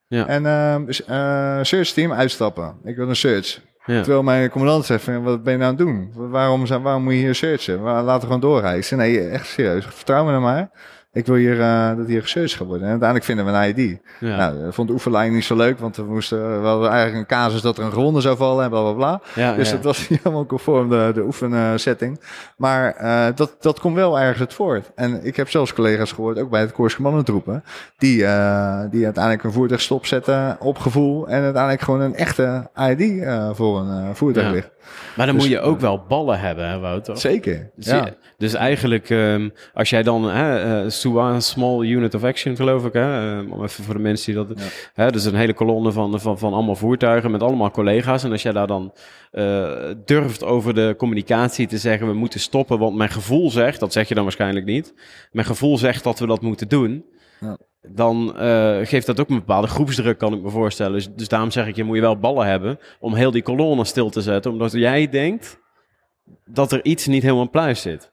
Ja. En ehm eh, search team uitstappen. Ik wil een search. Terwijl mijn commandant zegt, wat ben je nou aan het doen? Waarom, waarom moet je hier searchen? Laten we gewoon zei, nee, echt serieus. Vertrouw me nou maar. Ik wil hier, eh, dat hier gesearched gaat worden. En uiteindelijk vinden we een ID. Ja. Nou, dat vond de oefenlijn niet zo leuk, want we moesten, we hadden eigenlijk een casus dat er een gewonde zou vallen en bla bla bla. ja, Dus ja. dat was *laughs* niet helemaal conform de, de oefensetting. Maar eh, dat, dat komt wel ergens het voort. En ik heb zelfs collega's gehoord, ook bij het Koers Commandantroepen, die, eh, die uiteindelijk een voertuig stopzetten op gevoel en uiteindelijk gewoon een echte ID eh, voor een eh, voertuig ligt. Maar dan Dus- moet je ook wel ballen hebben, hè, Wouter? Zeker. Dus, Ja. dus eigenlijk, ehm, als jij dan, hè, SUA, Small Unit of Action geloof ik, hè, ehm, om even voor de mensen die dat, hè, dus een hele kolonne van, van, van allemaal voertuigen met allemaal collega's. En als jij daar dan eh, durft over de communicatie te zeggen, we moeten stoppen, want mijn gevoel zegt, dat zeg je dan waarschijnlijk niet, mijn gevoel zegt dat we dat moeten doen. Ja. Dan eh, geeft dat ook een bepaalde groepsdruk, kan ik me voorstellen. Dus, dus daarom zeg ik, je moet je wel ballen hebben om heel die kolonne stil te zetten. Omdat jij denkt dat er iets niet helemaal pluis zit.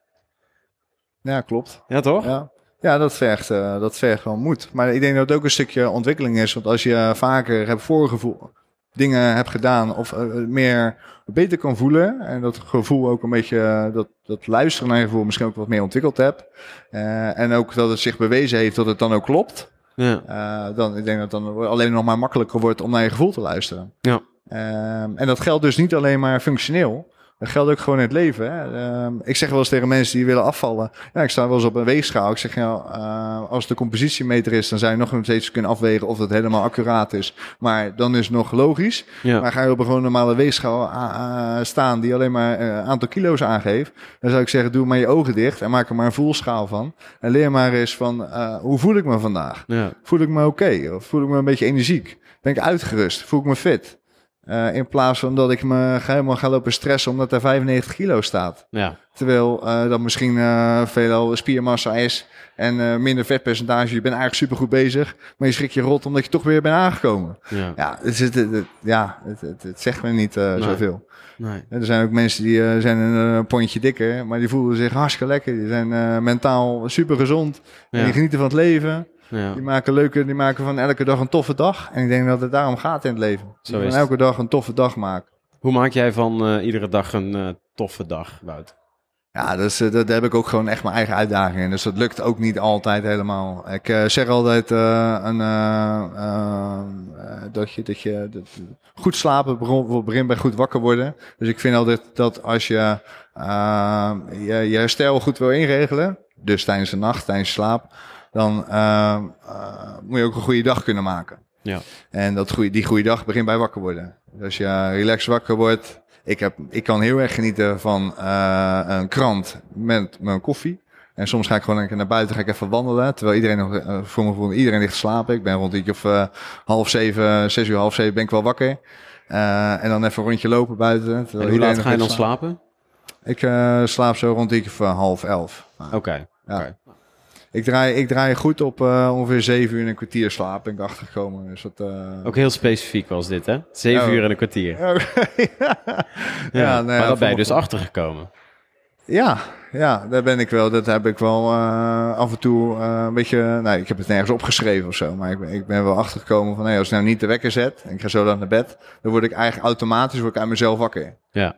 ja, klopt. Ja, toch? Ja. Ja, dat vergt, eh, dat vergt wel moed. Maar ik denk dat het ook een stukje ontwikkeling is. Want als je vaker hebt voorgevoel, dingen hebt gedaan of eh, meer beter kan voelen. En dat gevoel ook een beetje, eh, dat, dat luisteren naar je gevoel misschien ook wat meer ontwikkeld hebt. Eh, en ook dat het zich bewezen heeft dat het dan ook klopt. Ja. Dan, ik denk dat het dan alleen nog maar makkelijker wordt om naar je gevoel te luisteren. Ja. Ehm, en dat geldt dus niet alleen maar functioneel. Dat geldt ook gewoon in het leven. Hè. Ehm, ik zeg wel eens tegen mensen die willen afvallen. Ja, ik sta wel eens op een weegschaal. Ik zeg, ja, eh, als de compositiemeter is, dan zou je nog steeds kunnen afwegen of dat helemaal accuraat is. Maar dan is het nog logisch. Ja. Maar ga je op een gewoon normale weegschaal ah, ah, staan die alleen maar een aantal kilo's aangeeft. Dan zou ik zeggen, doe maar je ogen dicht en maak er maar een voelschaal van. En leer maar eens van, eh, hoe voel ik me vandaag? ja. Voel ik me oké? Of voel ik me een beetje energiek? Ben ik uitgerust? Voel ik me fit? Eh, in plaats van dat ik me helemaal ga lopen stressen omdat er 95 kilo staat. Ja. Terwijl eh, dat misschien eh, veelal spiermassa is en minder vetpercentage. Je bent eigenlijk supergoed bezig, maar je schrik je rot omdat je toch weer bent aangekomen. Ja. Ja, het, het, het- het- ja, het, zegt me niet Nee. zoveel. Nee. Er zijn ook mensen die zijn een, pondje dikker, maar die voelen zich hartstikke lekker. Die zijn mentaal super gezond. En Ja. die genieten van het leven. Ja. Die maken leuke, die maken van elke dag een toffe dag. En ik denk dat het daarom gaat in het leven. Zo Die van elke dag een toffe dag maken. Hoe maak jij van eh, iedere dag een eh, toffe dag, Wout? Ja, dus, eh, dat, daar heb ik ook gewoon echt mijn eigen uitdagingen. Dus dat lukt ook niet altijd helemaal. Ik eh, zeg altijd eh, een, eh, eh, eh, dat je, dat je dat, goed slapen begint bij goed wakker worden. Dus ik vind altijd dat als je eh, je, je herstel goed wil inregelen, dus tijdens de nacht, tijdens slaap, dan eh, eh, moet je ook een goede dag kunnen maken. Ja. En dat goeie, die goede dag begint bij wakker worden. Dus als je relaxed wakker wordt. Ik, heb, ik kan heel erg genieten van eh, een krant met mijn koffie. En soms ga ik gewoon een keer naar buiten, ga ik even wandelen. Terwijl iedereen nog, voor mijn gevoel, iedereen ligt te slapen. Ik ben rond iets of eh, half zeven, zes uur, half zeven ben ik wel wakker. En dan even een rondje lopen buiten. En hoe laat ga je dan slapen? Ik slaap zo rond iets of half elf. Oké. Ja. oké. Ik, draai, ik draai goed op eh, ongeveer zeven uur en een kwartier slaap. Ben ik achtergekomen. Dus dat, eh, Ook heel specifiek was dit, hè? Zeven Oh. uur en een kwartier. *laughs* ja, Ja, ja, maar daar ben je dus achtergekomen. Ja, ja, daar ben ik wel. Dat heb ik wel eh, af en toe een beetje. Nou, ik heb het nergens opgeschreven of zo. Maar ik, ben- ik ben wel achtergekomen van hey, als ik nou niet de wekker zet en ik ga zo dan naar bed, dan word ik eigenlijk automatisch word ik uit mezelf wakker. Ja.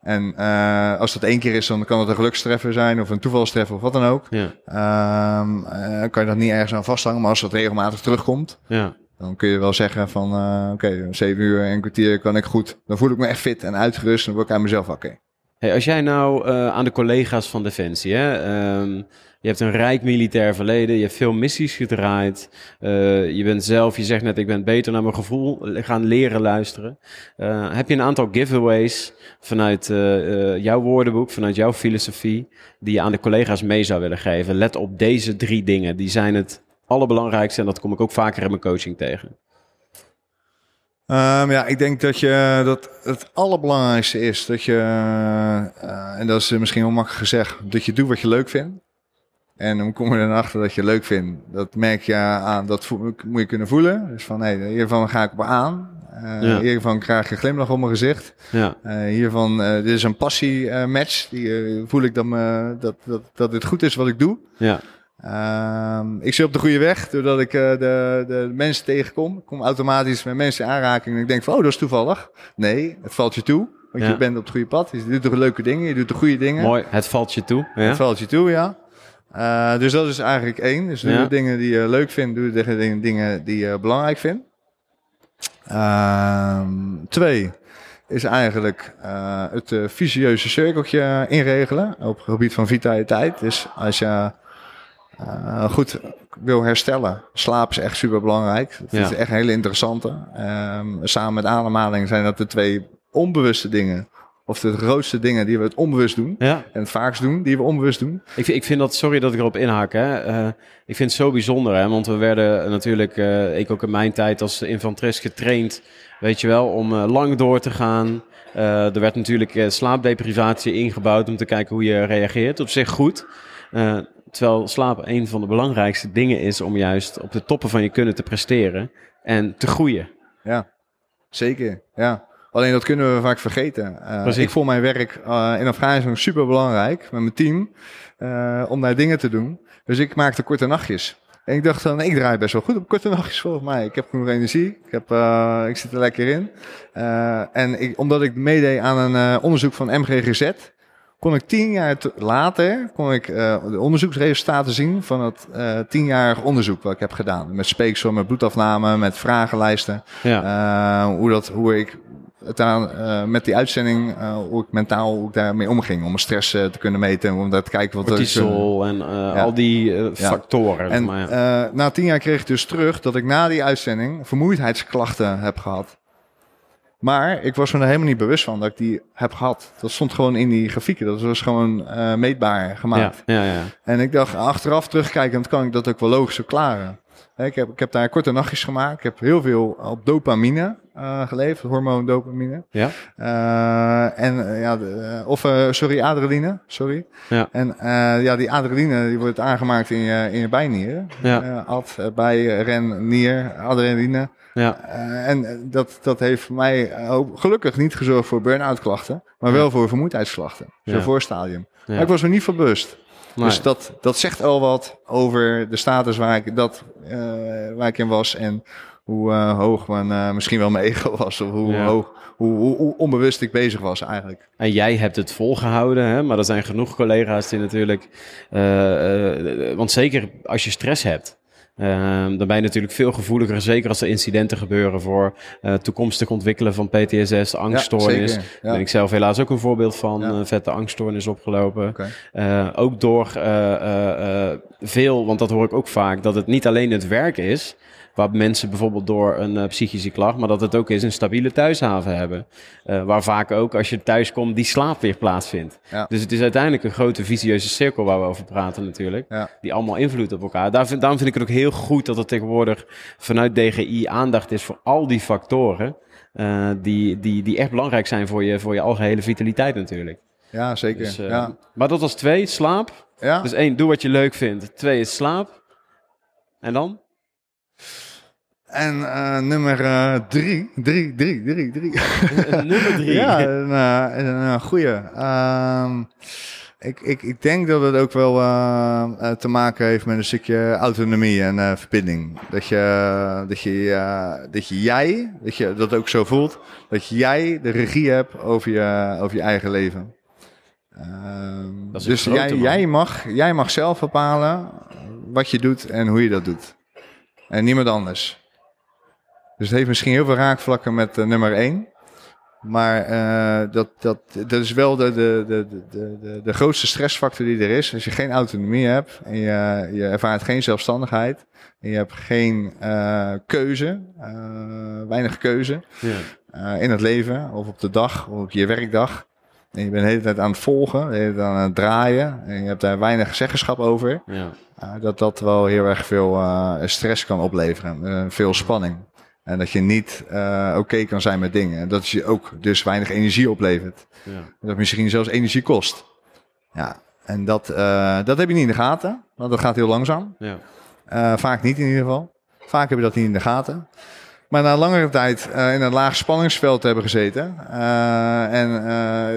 En eh, als dat één keer is, dan kan het een gelukstreffer zijn of een toevalstreffer of wat dan ook. Ja. Ehm, eh, kan je dat niet ergens aan vasthangen. Maar als dat regelmatig terugkomt, Ja. dan kun je wel zeggen van eh, oké, om zeven uur en een kwartier kan ik goed. Dan voel ik me echt fit en uitgerust en dan word ik uit mezelf wakker. Hey, als jij nou aan de collega's van Defensie, hè, ehm, je hebt een rijk militair verleden, je hebt veel missies gedraaid, eh, je bent zelf, je zegt net, ik ben beter naar mijn gevoel gaan leren luisteren. Eh, heb je een aantal giveaways vanuit eh, jouw woordenboek, vanuit jouw filosofie, die je aan de collega's mee zou willen geven? Let op deze drie dingen, die zijn het allerbelangrijkste en dat kom ik ook vaker in mijn coaching tegen. Ehm, ja, ik denk dat je dat het allerbelangrijkste is dat je, en dat is misschien wel makkelijk gezegd, dat je doet wat je leuk vindt. En dan kom je dan achter dat je leuk vindt. Dat merk je aan, dat voel- moet je kunnen voelen. Dus van, hé, hiervan ga ik op aan. Ja. Hiervan krijg je een glimlach op mijn gezicht. Ja. Eh, hiervan, eh, dit is een passie-match. Die eh, voel ik dat, me, dat, dat, dat het goed is wat ik doe. Ja. Ehm, ik zit op de goede weg doordat ik de, de mensen tegenkom. Ik kom automatisch met mensen in aanraking en ik denk van, oh, dat is toevallig. Nee, het valt je toe. Want Ja. je bent op het goede pad. Je doet de leuke dingen, je doet de goede dingen. Mooi. Het valt je toe. Ja. Het valt je toe, ja. Eh, dus dat is eigenlijk één. Dus doe Ja. de dingen die je leuk vindt, doe de dingen- die je belangrijk vindt. Ehm, twee is eigenlijk eh, het eh, vicieuze cirkeltje inregelen op het gebied van vitaliteit. Dus als je goed wil herstellen, slaap is echt super belangrijk. Dat is echt een hele interessante. Ehm, samen met ademhaling zijn dat de twee onbewuste dingen. Of de grootste dingen die we het onbewust doen. Ja. En het vaakst doen, die we onbewust doen. Ik, vind- ik vind dat, sorry dat ik erop inhaak, hè. Eh, ik vind het zo bijzonder, hè. Want we werden natuurlijk, eh, ik ook in mijn tijd als infanterist getraind, weet je wel, om eh, lang door te gaan. Eh, er werd natuurlijk eh, slaapdeprivatie ingebouwd om te kijken hoe je reageert. Op zich goed. Eh, terwijl slaap een van de belangrijkste dingen is om juist op de toppen van je kunnen te presteren en te groeien. Ja, zeker. Ja. Alleen dat kunnen we vaak vergeten. Eh, ik vond mijn werk eh, in Afghanistan super belangrijk met mijn team eh, om daar dingen te doen. Dus ik maakte korte nachtjes. En ik dacht dan, ik draai best wel goed op korte nachtjes volgens mij. Ik heb genoeg energie. Ik, heb, ik zit er lekker in. En ik, omdat ik meedeed aan een onderzoek van MGGZ, kon ik tien jaar te- later kon ik, de onderzoeksresultaten zien van het tienjarig onderzoek wat ik heb gedaan. Met speeksel, met bloedafname, met vragenlijsten. Ja, hoe, dat, hoe ik het eh, met die uitzending, eh, hoe ik mentaal hoe ik daarmee omging. Om mijn stress eh, te kunnen meten, om daar te kijken wat er cortisol en al die factoren. En maar ja. na tien jaar kreeg ik dus terug dat ik na die uitzending vermoeidheidsklachten heb gehad. Maar ik was me er helemaal niet bewust van dat ik die heb gehad. Dat stond gewoon in die grafieken. Dat was gewoon meetbaar gemaakt. ja, ja. En ik dacht, achteraf terugkijkend kan ik dat ook wel logisch verklaren. Ik heb, ik heb daar korte nachtjes gemaakt. Ik heb heel veel op dopamine eh, geleefd, hormoon dopamine. Ja? Eh, en eh, ja, de, of sorry, adrenaline, sorry. Ja. En ja, die adrenaline die wordt aangemaakt in je, in je bijnieren. Ja. Ad, bij, ren, nier, adrenaline. Ja, en dat, dat heeft voor mij ook gelukkig niet gezorgd voor burn-out klachten, maar wel voor vermoeidheidsklachten. Zo'n Ja. voorstadium. Maar ik was er niet van bewust. Nee. Dus dat, dat zegt al wat over de status waar ik, dat, eh, waar ik in was. En hoe eh, hoog mijn, eh, misschien wel mijn ego was. Of hoe, Ja. hoog, hoe, hoe, hoe onbewust ik bezig was eigenlijk. En jij hebt het volgehouden, hè? maar er zijn genoeg collega's die natuurlijk... want zeker als je stress hebt, eh, dan ben je natuurlijk veel gevoeliger. Zeker als er incidenten gebeuren voor eh, toekomstig ontwikkelen van PTSS, angststoornis. Daar Ja. ben ik zelf helaas ook een voorbeeld van. Ja. eh, vette angststoornis opgelopen. Oké. Eh, ook door eh, eh, eh, veel, want dat hoor ik ook vaak, dat het niet alleen het werk is... Waar mensen bijvoorbeeld door een eh, psychische klacht, maar dat het ook is een stabiele thuishaven hebben. Eh, waar vaak ook als je thuis komt, die slaap weer plaatsvindt. Ja. Dus het is uiteindelijk een grote visieuze cirkel waar we over praten natuurlijk. Ja. Die allemaal invloed op elkaar. Daar vind, daarom vind ik het ook heel goed dat er tegenwoordig vanuit DGI aandacht is voor al die factoren. eh, die, die, die echt belangrijk zijn voor je, voor je algehele vitaliteit natuurlijk. ja, zeker. Dus, ja. Maar dat was twee, slaap. Ja. Dus één, doe wat je leuk vindt. Twee is slaap. En dan? En eh, nummer eh, drie, drie, drie, drie, drie. *laughs* Nummer drie. Ja, een, eh, een, een goeie. Ehm, ik, ik, ik denk dat het ook wel eh, eh, te maken heeft met een stukje autonomie en eh, verbinding. Dat je, dat, je, eh, dat je jij, dat je dat ook zo voelt, dat jij de regie hebt over je, over je eigen leven. Ehm, Dat is een dus grote, jij, man. jij, mag, jij mag zelf bepalen wat je doet en hoe je dat doet. En niemand anders. Dus het heeft misschien heel veel raakvlakken met eh, nummer 1. Maar eh, dat, dat, dat is wel de, de, de, de, de, de grootste stressfactor die er is. Als je geen autonomie hebt en je, je ervaart geen zelfstandigheid. En je hebt geen eh, keuze, weinig keuze Ja. in het leven of op de dag of op je werkdag. En je bent de hele tijd aan het volgen, de hele tijd aan het draaien. En je hebt daar weinig zeggenschap over. Ja. Dat dat wel heel erg veel stress kan opleveren. Veel spanning. En dat je niet uh, oké okay kan zijn met dingen. En dat je ook dus weinig energie oplevert. Ja. Dat misschien zelfs energie kost. Ja, en dat, uh, dat heb je niet in de gaten. Want dat gaat heel langzaam. Ja. Uh, vaak niet in ieder geval. Vaak heb je dat niet in de gaten. Maar na langere tijd in een laag spanningsveld hebben gezeten en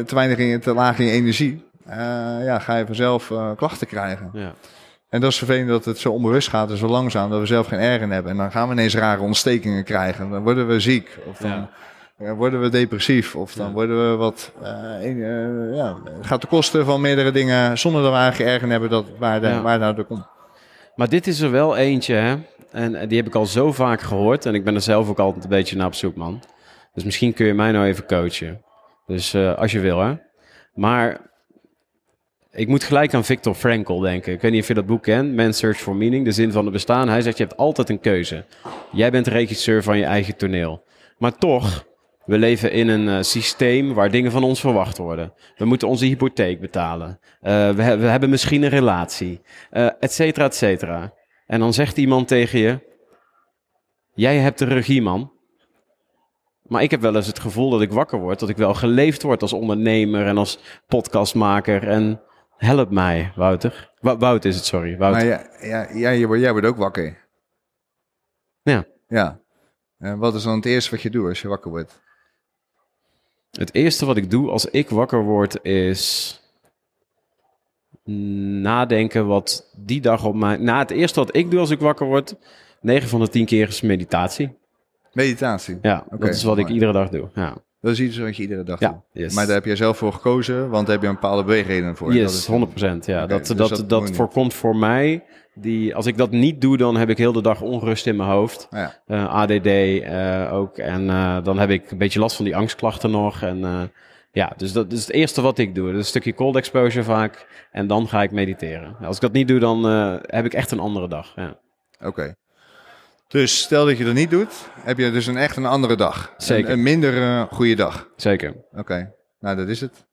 te weinig in, te laag in je energie, ja, ga je vanzelf klachten krijgen. Ja. En dat is vervelend dat het zo onbewust gaat en zo langzaam dat we zelf geen erg in hebben. En dan gaan we ineens rare ontstekingen krijgen. Dan worden we ziek of dan ja. worden we depressief of dan worden we wat, ja, het gaat de kosten van meerdere dingen zonder dat we eigenlijk erg in hebben dat waar, de, waar nou de komt. Maar dit is er wel eentje, hè? En die heb ik al zo vaak gehoord. En ik ben er zelf ook altijd een beetje naar op zoek, man. Dus misschien kun je mij nou even coachen. Dus uh, als je wil, hè. Maar ik moet gelijk aan Viktor Frankl denken. Ik weet niet of je dat boek kent, Man's Search for Meaning, de zin van het bestaan. Hij zegt, je hebt altijd een keuze. Jij bent regisseur van je eigen toneel. Maar toch, we leven in een uh, systeem waar dingen van ons verwacht worden. We moeten onze hypotheek betalen. We, we, hebben misschien een relatie, uh, et cetera, et cetera. En dan zegt iemand tegen je: Jij hebt de regie, man. Maar ik heb wel eens het gevoel dat ik wakker word, dat ik wel geleefd word als ondernemer en als podcastmaker. En help mij, Wouter. Wout is het, sorry. Wouter. Maar ja, ja, jij, wordt, jij wordt ook wakker. Ja. Ja. En wat is dan het eerste wat je doet als je wakker wordt? Het eerste wat ik doe als ik wakker word is nadenken wat die dag op mij... Na het eerste wat ik doe als ik wakker word, 9 van de 10 keer is meditatie. Meditatie? Ja, dat is wat ik iedere dag doe. Ja. Dat is iets wat je iedere dag ja, doet. Maar daar heb je zelf voor gekozen, want daar heb je een bepaalde beweegreden voor. Yes, dat is, 100%. Ja, dat, dus dat, dat, voorkomt voor mij. Die, als ik dat niet doe, dan heb ik heel de dag onrust in mijn hoofd. Ja. Uh, eh, ADD uh, eh, ook. En uh, dan heb ik een beetje last van die angstklachten nog. En ja, dus dat is het eerste wat ik doe. Dus een stukje cold exposure vaak. En dan ga ik mediteren. Als ik dat niet doe, dan heb ik echt een andere dag. Ja. Oké. Dus stel dat je dat niet doet, heb je dus een echt een andere dag. Zeker. Een, een minder uh, goede dag. Zeker. Oké, nou dat is het.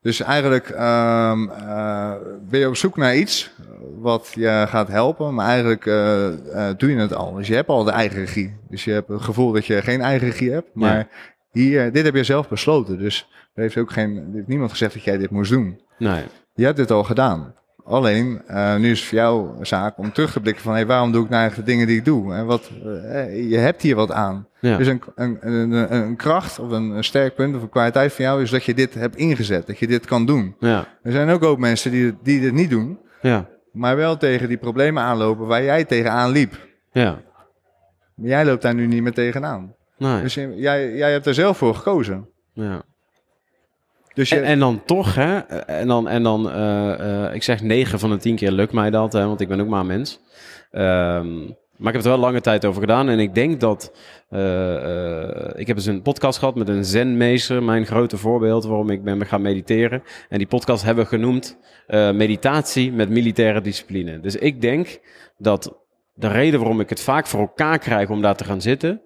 Dus eigenlijk um, uh, ben je op zoek naar iets wat je gaat helpen, maar eigenlijk uh, uh, doe je het al. Dus je hebt al de eigen regie. Dus je hebt het gevoel dat je geen eigen regie hebt, maar ja. hier, dit heb je zelf besloten. Dus er heeft ook geen, heeft niemand gezegd dat jij dit moest doen. Nee. Je hebt dit al gedaan. Alleen, uh, nu is het voor jou zaak om terug te blikken van... Hey, waarom doe ik nou eigenlijk de dingen die ik doe? En wat, uh, je hebt hier wat aan. Ja. Dus een, een, een, een, kracht of een, een sterk punt of een kwaliteit van jou... is dat je dit hebt ingezet, dat je dit kan doen. Ja. Er zijn ook ook mensen die, die dit niet doen... Ja. maar wel tegen die problemen aanlopen waar jij tegenaan liep. Ja. Maar jij loopt daar nu niet meer tegenaan. Nee. Dus jij, jij hebt er zelf voor gekozen. Ja. Dus je... en, dan toch, hè? En dan, en dan uh, uh, ik zeg 9 van de 10 keer lukt mij dat, hè, want ik ben ook maar een mens. Um, maar ik heb er wel lange tijd over gedaan. En ik denk dat. Uh, ik heb dus een podcast gehad met een zenmeester. Mijn grote voorbeeld waarom ik ben gaan mediteren. En die podcast hebben we genoemd. meditatie met militaire discipline. Dus ik denk dat de reden waarom ik het vaak voor elkaar krijg om daar te gaan zitten.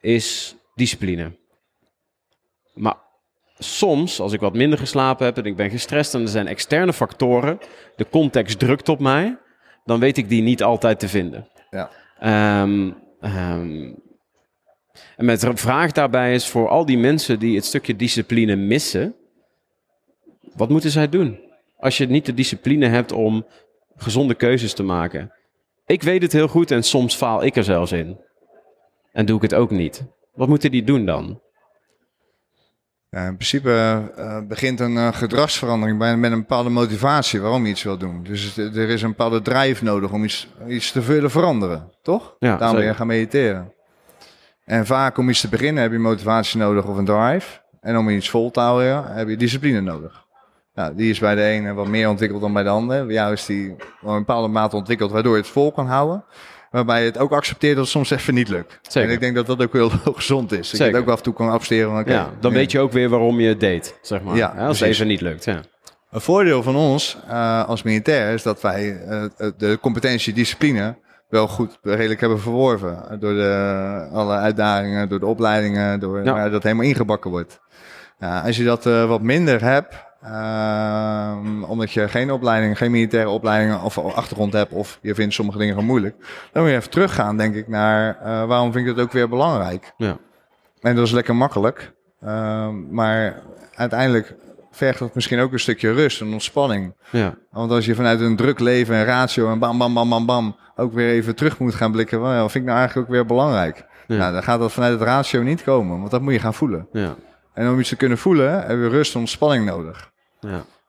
is discipline. Maar soms, als ik wat minder geslapen heb en ik ben gestrest en er zijn externe factoren, de context drukt op mij, dan weet ik die niet altijd te vinden. Ja. Um, um, en de vraag daarbij is voor al die mensen die het stukje discipline missen, wat moeten zij doen? Als je niet de discipline hebt om gezonde keuzes te maken. Ik weet het heel goed en soms faal ik er zelfs in. En doe ik het ook niet. Wat moeten die doen dan? Ja, in principe uh, begint een uh, gedragsverandering bij, met een bepaalde motivatie waarom je iets wil doen. Dus er is een bepaalde drijf nodig om iets, iets te willen veranderen, toch? Ja, Daarom wil je gaan mediteren. En vaak om iets te beginnen heb je motivatie nodig of een drive. En om iets vol te houden heb je discipline nodig. Nou, die is bij de ene wat meer ontwikkeld dan bij de andere. Bij jou is die op een bepaalde mate ontwikkeld waardoor je het vol kan houden. Waarbij je het ook accepteert dat het soms even niet lukt. Zeker. En ik denk dat dat ook heel *laughs* gezond is. Dat je het ook af en toe kan. Van, okay, ja, dan weet je ook weer waarom je het deed, zeg maar. Ja, als het even niet lukt. Ja. Een voordeel van ons uh, als militair is dat wij uh, de competentie discipline wel goed redelijk hebben verworven. Door de, alle uitdagingen, door de opleidingen, door ja. dat helemaal ingebakken wordt. Ja, als je dat wat minder hebt, Uh, omdat je geen opleiding, geen militaire opleiding of achtergrond hebt, of je vindt sommige dingen gewoon moeilijk. Dan moet je even teruggaan, denk ik, naar uh, waarom vind ik het ook weer belangrijk. Ja. En dat is lekker makkelijk. Uh, maar uiteindelijk vergt dat misschien ook een stukje rust en ontspanning. Ja. Want als je vanuit een druk leven en ratio en bam, bam, bam, bam, bam, ook weer even terug moet gaan blikken, well, wat vind ik nou eigenlijk ook weer belangrijk? Ja. Nou, dan gaat dat vanuit het ratio niet komen, want dat moet je gaan voelen. Ja. En om iets te kunnen voelen, heb je rust en ontspanning nodig.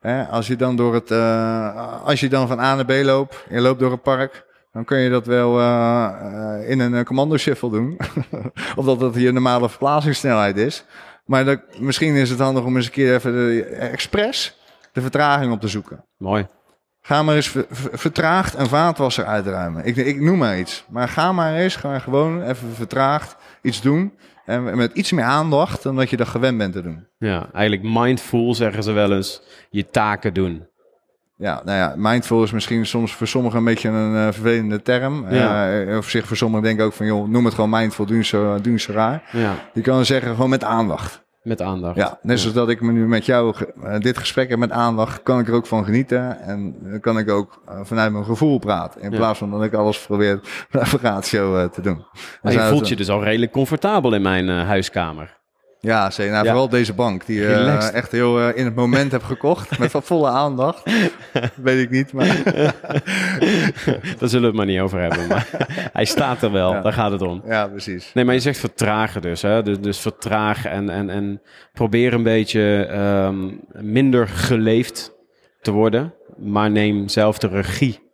Ja. Als je dan door het, eh, als je dan van A naar B loopt, je loopt door het park, dan kun je dat wel eh, eh, in een commando shuffle doen. *laughs* of dat dat je normale verplaatsingssnelheid is. Maar dat, misschien is het handig om eens een keer even de, expres de vertraging op te zoeken. Mooi. Ga maar eens ver- ver- vertraagd een vaatwasser uitruimen. Ik, ik noem maar iets. Maar ga maar eens ga gewoon even vertraagd iets doen. En met iets meer aandacht dan dat je dat gewend bent te doen. Ja, eigenlijk mindful zeggen ze wel eens. Je taken doen. Ja, nou ja, mindful is misschien soms voor sommigen een beetje een eh, vervelende term. Ja. Eh, of zich voor sommigen denken ook van, joh, noem het gewoon mindful, doe zo, doe zo raar. Ja, Je kan zeggen gewoon met aandacht. Met aandacht. Ja, net zoals dat ik me nu met jou eh, dit gesprek heb met aandacht, kan ik er ook van genieten. En dan kan ik ook eh, vanuit mijn gevoel praten. In Ja. plaats van dat ik alles probeer *laughs* ratio eh, te doen. Maar je voelt je dus al redelijk comfortabel in mijn huiskamer. Ja, zeker. Nou, Ja. vooral deze bank, die je Relaxed. echt heel eh, in het moment heb gekocht. Met volle aandacht. *laughs* Weet ik niet, maar... *laughs* Daar zullen we het maar niet over hebben. Maar *laughs* hij staat er wel, Ja. daar gaat het om. Ja, precies. Nee, maar je zegt vertragen dus. Hè? Dus, dus vertragen en, en, en probeer een beetje ehm, minder geleefd te worden. Maar neem zelf de regie.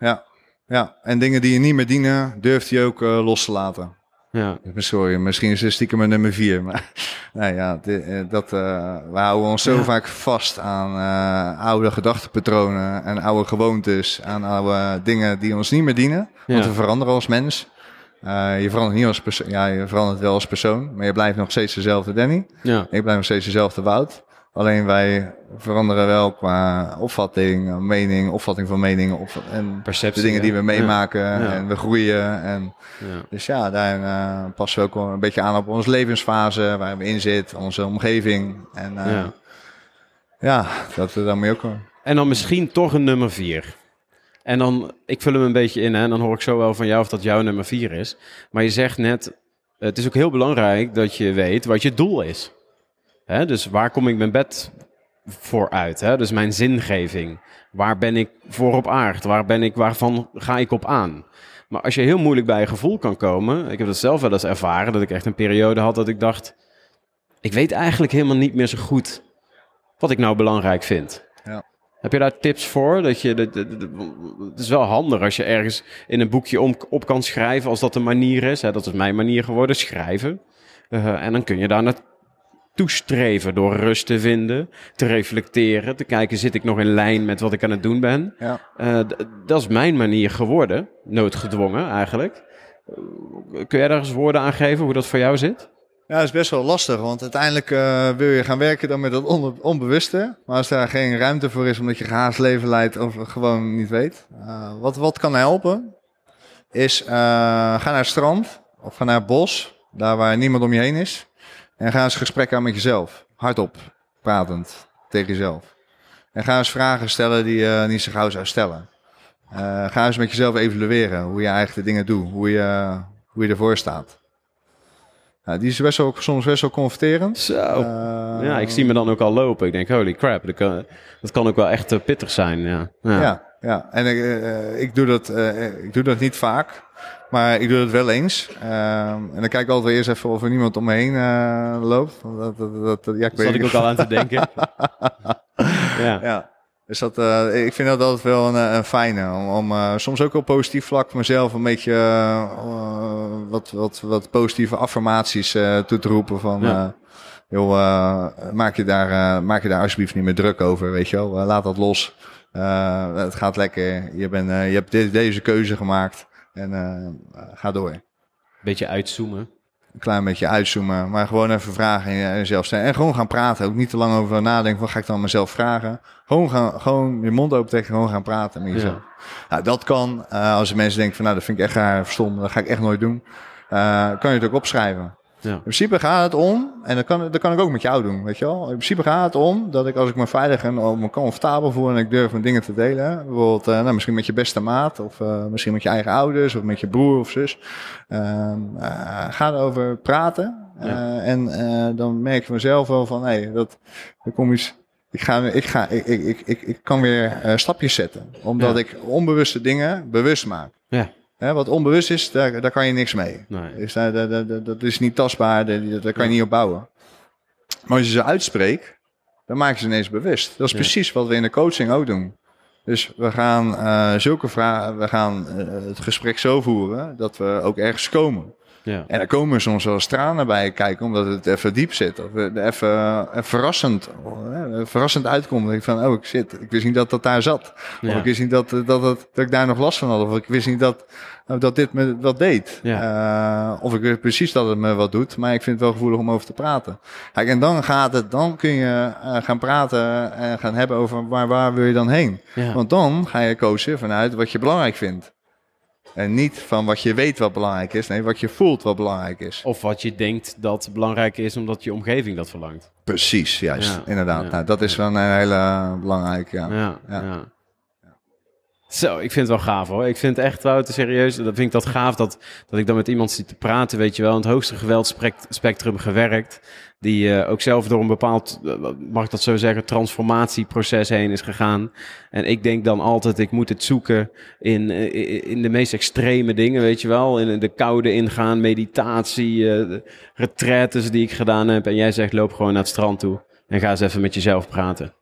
Ja, ja. En dingen die je niet meer dienen, durft hij ook eh, los te laten. Ja, Sorry, misschien is het stiekem mijn nummer vier. Maar *laughs* nee, ja, eh, dat, eh, we houden ons zo Ja. vaak vast aan eh, oude gedachtepatronen en oude gewoontes. Aan oude dingen die ons niet meer dienen. Want we veranderen als mens. Je verandert niet als persoon. Ja, je verandert wel als persoon. Maar je blijft nog steeds dezelfde Danny. ja, Ik blijf nog steeds dezelfde Wout. Alleen wij veranderen wel qua opvatting, mening, opvatting van meningen. Opvat en perceptie. de dingen die we meemaken. Ja. En we groeien. En Ja, dus ja, daar eh, passen we ook een beetje aan op onze levensfase, waar we in zitten, onze omgeving. En eh, ja. ja. dat daar moet je ook. En dan misschien toch een nummer vier. En dan, ik vul hem een beetje in hè, en dan hoor ik zo wel van jou of dat jouw nummer vier is. Maar je zegt net, het is ook heel belangrijk dat je weet wat je doel is. Hè, dus waar kom ik mijn bed voor uit? Hè? Dus mijn zingeving. Waar ben ik voor op aard? Waar ben ik, waarvan ga ik op aan? Maar als je heel moeilijk bij je gevoel kan komen, ik heb dat zelf wel eens ervaren, dat ik echt een periode had dat ik dacht, ik weet eigenlijk helemaal niet meer zo goed wat ik nou belangrijk vind. Ja. Heb je daar tips voor? Dat je, dat- dat- dat- het is wel handig als je ergens in een boekje om, op kan schrijven, als dat een manier is. Hè? Dat is mijn manier geworden, schrijven. Eh, en dan kun je daar naartoe streven door rust te vinden, te reflecteren, te kijken, zit ik nog in lijn met wat ik aan het doen ben? Ja. Eh, dat is mijn manier geworden, noodgedwongen eigenlijk. Kun jij daar eens woorden aan geven hoe dat voor jou zit? ja, dat is best wel lastig, want uiteindelijk eh, wil je gaan werken dan met dat on- onbewuste. Maar als daar geen ruimte voor is, omdat je gehaast leven leidt of gewoon niet weet. eh, wat, wat kan helpen, is ga naar het strand of ga naar het bos, daar waar niemand om je heen is. En ga eens gesprek aan met jezelf. Hardop, pratend tegen jezelf. En ga eens vragen stellen die je niet zo gauw zou stellen. Eh, ga eens met jezelf evalueren hoe je eigenlijk de dingen doet, hoe je, hoe je ervoor staat. Nou, die is best wel, soms best wel confronterend. Zo. Eh, ja, ik zie me dan ook al lopen. Ik denk, holy crap, dat kan, dat kan ook wel echt eh, pittig zijn. Ja, ja. Ja, ja. en ik, eh, ik, doe dat, eh, ik doe dat niet vaak, maar ik doe dat wel eens. Ehm, en dan kijk ik altijd eerst even of er niemand om me heen eh, loopt. Dat, dat, dat, ja, ik Daar zat ik ook al aan te denken. *laughs* ja. Ja, dus dat, eh, ik vind dat altijd wel een, eh, een fijne. Om, om soms ook op positief vlak voor mezelf een beetje wat, wat, wat positieve affirmaties toe te roepen. Van, Ja. joh, maak, je daar, maak je daar alsjeblieft niet meer druk over, weet je wel. Laat dat los. Het gaat lekker. Je, bent, je hebt dit- deze keuze gemaakt. En eh, ga door. Beetje uitzoomen. Een klein beetje uitzoomen, maar gewoon even vragen en jezelf stellen. En gewoon gaan praten. Ook niet te lang over nadenken. Wat ga ik dan mezelf vragen? Gewoon, gaan, gewoon je mond open trekken. Gewoon gaan praten met jezelf. Nou, dat kan. eh, als de mensen denken van nou, dat vind ik echt raar of stom. Dat ga ik echt nooit doen. eh, kan je het ook opschrijven. Ja. In principe gaat het om, en dat kan, dat kan ik ook met jou doen, weet je wel. In principe gaat het om dat ik als ik me veilig en ook me comfortabel voel en ik durf mijn dingen te delen. Bijvoorbeeld, eh, nou, misschien met je beste maat, of eh, misschien met je eigen ouders, of met je broer of zus. Ehm, eh, ga erover praten Ja. en dan merk ik mezelf wel van, hé, dat, er kom iets, ik, ga, ik, ga, ik, ik, ik, ik kan weer stapjes zetten. Omdat ik onbewuste dingen bewust maak. Ja. Hè, wat onbewust is, daar, daar kan je niks mee. Nee. Dus daar, daar, daar, dat is niet tastbaar, daar, daar kan je niet op bouwen. Maar als je ze uitspreekt, dan maak je ze ineens bewust. Dat is Ja. precies wat we in de coaching ook doen. Dus we gaan eh, zulke vragen, we gaan eh, het gesprek zo voeren dat we ook ergens komen. Ja. En er komen soms wel eens tranen bij kijken, omdat het even diep zit. Of het even, eh, verrassend, eh, verrassend uitkomt. Dat ik van, oh, ik zit, ik wist niet dat dat daar zat. Of ik wist niet dat, dat, dat, dat ik daar nog last van had. Of ik wist niet dat, eh, dat dit me wat deed. Eh, of ik weet precies dat het me wat doet. Maar ik vind het wel gevoelig om over te praten. Kijk, en dan gaat het, dan kun je eh, gaan praten en gaan hebben over waar, waar wil je dan heen. Want dan ga je coachen vanuit wat je belangrijk vindt. En niet van wat je weet wat belangrijk is. Nee, wat je voelt wat belangrijk is. Of wat je denkt dat belangrijk is omdat je omgeving dat verlangt. Precies, juist. Ja, Inderdaad. ja, nou, dat is wel een hele belangrijke. Ja. Ja, Ja. ja. Zo, ik vind het wel gaaf hoor. Ik vind het echt, Wouter, serieus. Dat vind ik dat gaaf dat, dat ik dan met iemand zit te praten, weet je wel, in het hoogste geweldspectrum gewerkt. Die eh, ook zelf door een bepaald, eh, mag ik dat zo zeggen, transformatieproces heen is gegaan. En ik denk dan altijd, ik moet het zoeken in, eh, in de meest extreme dingen, weet je wel. In de koude ingaan, meditatie, de retraites die ik gedaan heb. En jij zegt, loop gewoon naar het strand toe en ga eens even met jezelf praten.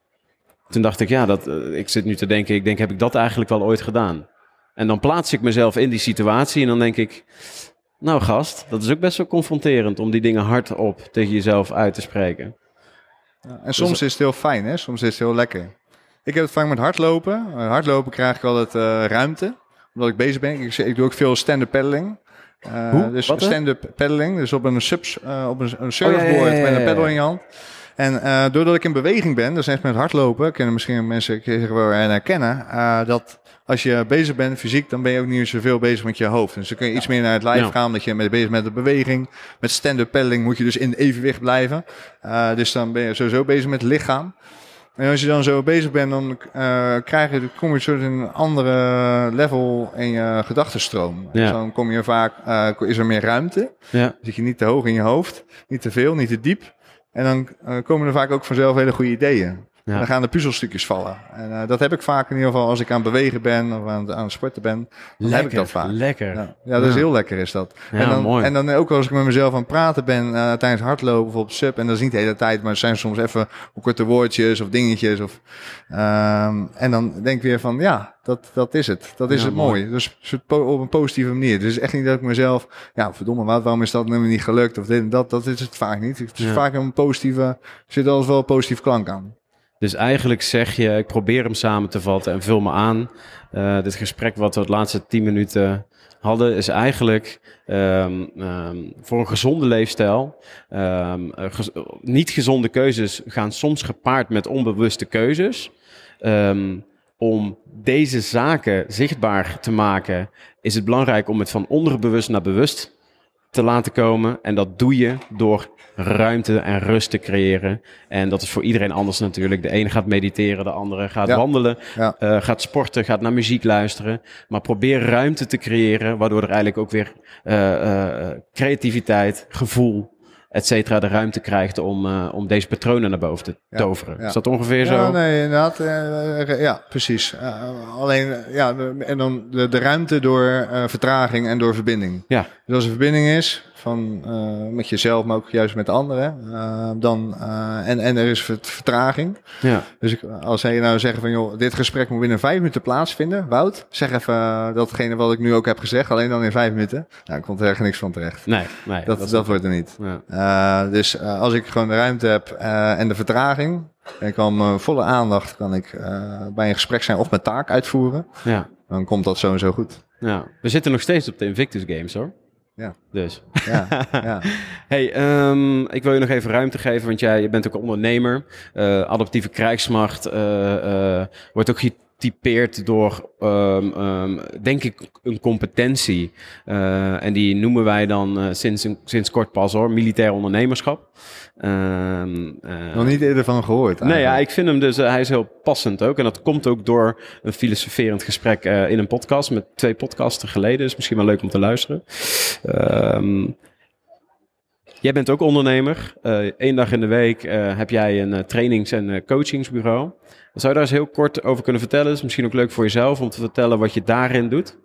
Toen dacht ik, ja, dat, eh, ik zit nu te denken, ik denk, heb ik dat eigenlijk wel ooit gedaan? En dan plaats ik mezelf in die situatie en dan denk ik, nou gast, dat is ook best wel confronterend om die dingen hardop tegen jezelf uit te spreken. Ja, En soms is het heel fijn, hè? soms is het heel lekker. Ik heb het vaak met hardlopen. Met hardlopen krijg ik altijd eh, ruimte, omdat ik bezig ben. Ik, ik doe ook veel stand-up paddling. Eh, Hoe? Dus stand-up paddling, dus op een, subs, eh, op een, een ja, surfboard ja, ja, ja, met een ja. paddle in je hand. En eh, doordat ik in beweging ben, dus echt met hardlopen, kunnen misschien mensen zich wel herkennen, eh, dat als je bezig bent fysiek, dan ben je ook niet zoveel bezig met je hoofd. Dus dan kun je iets meer naar het lijf Ja. gaan, dat je met, bezig bent met de beweging. Met stand-up paddling moet je dus in evenwicht blijven. Eh, dus dan ben je sowieso bezig met het lichaam. En als je dan zo bezig bent, dan krijg je, kom je soort in een andere level in je gedachtenstroom. Ja. Dus dan kom je vaak, is er meer ruimte. Zit je niet te hoog in je hoofd, niet te veel, niet te diep. En dan eh, komen er vaak ook vanzelf hele goede ideeën. En dan gaan de puzzelstukjes vallen. En eh, dat heb ik vaak in ieder geval als ik aan het bewegen ben of aan, het- aan het sporten ben. Dan heb ik dat vaak. Lekker. Ja, ja dat is heel lekker is dat. Ja, en, dan, mooi. en dan ook als ik met mezelf aan het praten ben eh, tijdens hardlopen of op sub. En dat is niet de hele tijd, maar het zijn soms even korte woordjes of dingetjes. Of, ehm, en dan denk ik weer van ja, dat, dat is het. Dat is Ja, het mooi. mooi. Dus op een positieve manier. Dus echt niet dat ik mezelf, ja verdomme, waarom is dat nu niet gelukt? Of dit en dat, dat is het vaak niet. Het is Ja. vaak een positieve, er zit altijd wel een positief klank aan. Dus eigenlijk zeg je, ik probeer hem samen te vatten en vul me aan. Eh, dit gesprek wat we de laatste tien minuten hadden, is eigenlijk ehm, ehm, voor een gezonde leefstijl. ehm, eh, niet gezonde keuzes gaan soms gepaard met onbewuste keuzes. Om deze zaken zichtbaar te maken, is het belangrijk om het van onderbewust naar bewust te laten komen. En dat doe je door ruimte en rust te creëren. En dat is voor iedereen anders natuurlijk. De ene gaat mediteren, de andere gaat Ja. wandelen, Ja. eh, gaat sporten, gaat naar muziek luisteren. Maar probeer ruimte te creëren, waardoor er eigenlijk ook weer eh, eh, creativiteit, gevoel, et cetera, de ruimte krijgt om, eh, om deze patronen naar boven te Ja, toveren. ja. Is dat ongeveer zo? Ja, nee, inderdaad. eh, eh, ja, precies. Alleen, ja, de- en dan de, de ruimte door vertraging en door verbinding. Ja. Dus als er verbinding is, van, eh, met jezelf, maar ook juist met anderen, eh, dan, eh, en, en er is vert- vertraging. Ja. Dus ik, als zij nou zeggen van, joh, dit gesprek moet binnen vijf minuten plaatsvinden. Wout, zeg even datgene wat ik nu ook heb gezegd, alleen dan in vijf minuten. Nou, komt er echt niks van terecht. Nee, nee. Dat, dat, wordt er niet. ja. Dus als ik gewoon de ruimte heb en de vertraging, en ik kan mijn volle aandacht kan ik uh, bij een gesprek zijn of mijn taak uitvoeren, ja. dan komt dat sowieso goed. Ja. We zitten nog steeds op de Invictus Games hoor. Ja. Dus. Ja, ja. *laughs* Hey, um, ik wil je nog even ruimte geven, want jij je bent ook ondernemer. Uh, adaptieve krijgsmacht uh, wordt ook getypeerd door, um, um, denk ik, een competentie. Uh, en die noemen wij dan sinds, sinds kort pas hoor, militair ondernemerschap. Um, Nog niet eerder van gehoord. Eigenlijk. Nee, ja, ik vind hem dus, hij is heel passend ook. En dat komt ook door een filosoferend gesprek in een podcast met twee podcasten geleden. Dus misschien wel leuk om te luisteren. Um, Jij bent ook ondernemer. Eén dag in de week heb jij een trainings- en coachingsbureau. Zou je daar eens heel kort over kunnen vertellen? Is misschien ook leuk voor jezelf om te vertellen wat je daarin doet.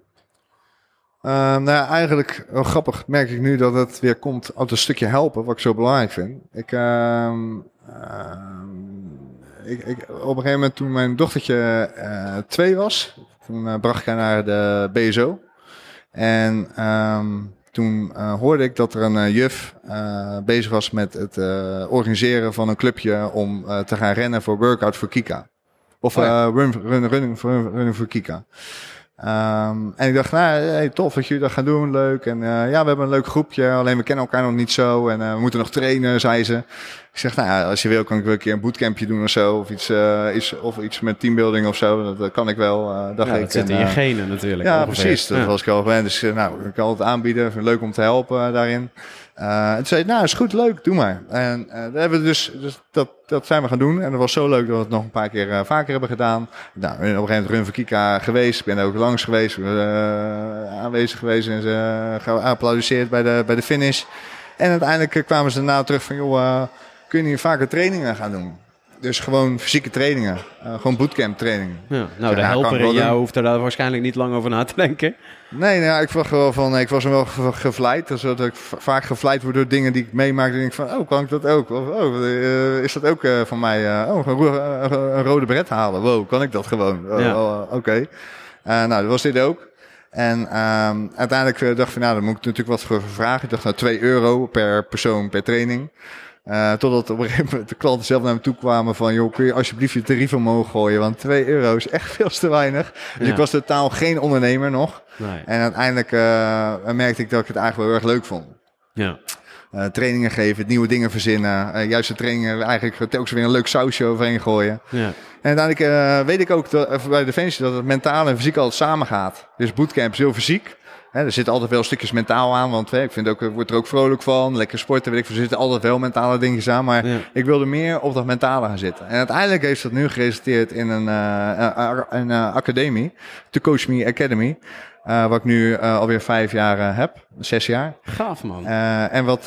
nou ja, eigenlijk wel grappig merk ik nu dat het weer komt uit een stukje helpen, wat ik zo belangrijk vind. Ik, ehm, ik, ik, op een gegeven moment toen mijn dochtertje twee was, toen bracht ik haar naar de BSO. En toen uh, hoorde ik dat er een uh, juf uh, bezig was met het organiseren van een clubje om te gaan rennen voor Workout voor Kika. Of oh ja. run, run, running, run, running voor Kika. Um, en ik dacht, nou, hey, tof dat jullie dat gaan doen, leuk. En ja, we hebben een leuk groepje, alleen we kennen elkaar nog niet zo. En we moeten nog trainen, zei ze. Ik zeg, nou ja, als je wil kan ik wel een keer een bootcampje doen of zo. Of iets, uh, iets, of iets met teambuilding of zo. Dat, kan ik wel, uh, dacht ja, ik. Dat zit in je genen natuurlijk. Ja, ongeveer. precies. Dat ja. was ik al gewend. Dus nou, ik kan het aanbieden. Leuk om te helpen daarin. Uh, toen zei nou, is goed, leuk, doe maar. En uh, dat, hebben we dus, dus dat, dat zijn we gaan doen. En dat was zo leuk dat we het nog een paar keer uh, vaker hebben gedaan. Nou, op een gegeven moment Run voor Kika geweest. Ik ben er ook langs geweest, aanwezig geweest en ze geapplaudisseerd bij de, bij de finish. En uiteindelijk kwamen ze daarna terug van, joh, kun je hier vaker trainingen gaan doen? Dus gewoon fysieke trainingen. Uh, gewoon bootcamp trainingen. Ja, nou, de helper in jou hoeft er daar waarschijnlijk niet lang over na te denken. Nee, nou, ik, was wel van, ik was wel gevleid. Dus dat ik vaak gevleid word door dingen die ik meemaak. En denk ik van, oh, kan ik dat ook? Of, oh, uh, is dat ook uh, van mij? oh, een, een, rode bret halen. Wow, kan ik dat gewoon? Ja. Oké. Okay. nou, dat was dit ook. En um, uiteindelijk dacht ik van, nou, dan moet ik natuurlijk wat voor vragen. Ik dacht, nou, 2 euro per persoon per training. Uh, totdat op een gegeven moment de klanten zelf naar me toe kwamen van... joh, kun je alsjeblieft je tarief omhoog gooien? Want 2 euro is echt veel te weinig. Dus ja. ik was totaal geen ondernemer nog. Nee. En uiteindelijk uh, merkte ik dat ik het eigenlijk wel erg leuk vond. Ja. Uh, trainingen geven, nieuwe dingen verzinnen. Juist de trainingen eigenlijk telkens weer een leuk sausje overheen gooien. Ja. En uiteindelijk weet ik ook dat, bij Defensie dat het mentaal en fysiek altijd samen gaat. Dus bootcamp is heel fysiek. Hè, er zitten altijd wel stukjes mentaal aan, want hè, ik vind ook, ik word er ook vrolijk van. Lekker sporten, weet ik, er zitten altijd wel mentale dingetjes aan. Maar ja. ik wilde meer op dat mentale gaan zitten. En uiteindelijk heeft dat nu geresulteerd in een, uh, een uh, academie, de Coach Me Academy. Uh, wat ik nu uh, alweer vijf jaar uh, heb, zes jaar. Gaaf man. en wat,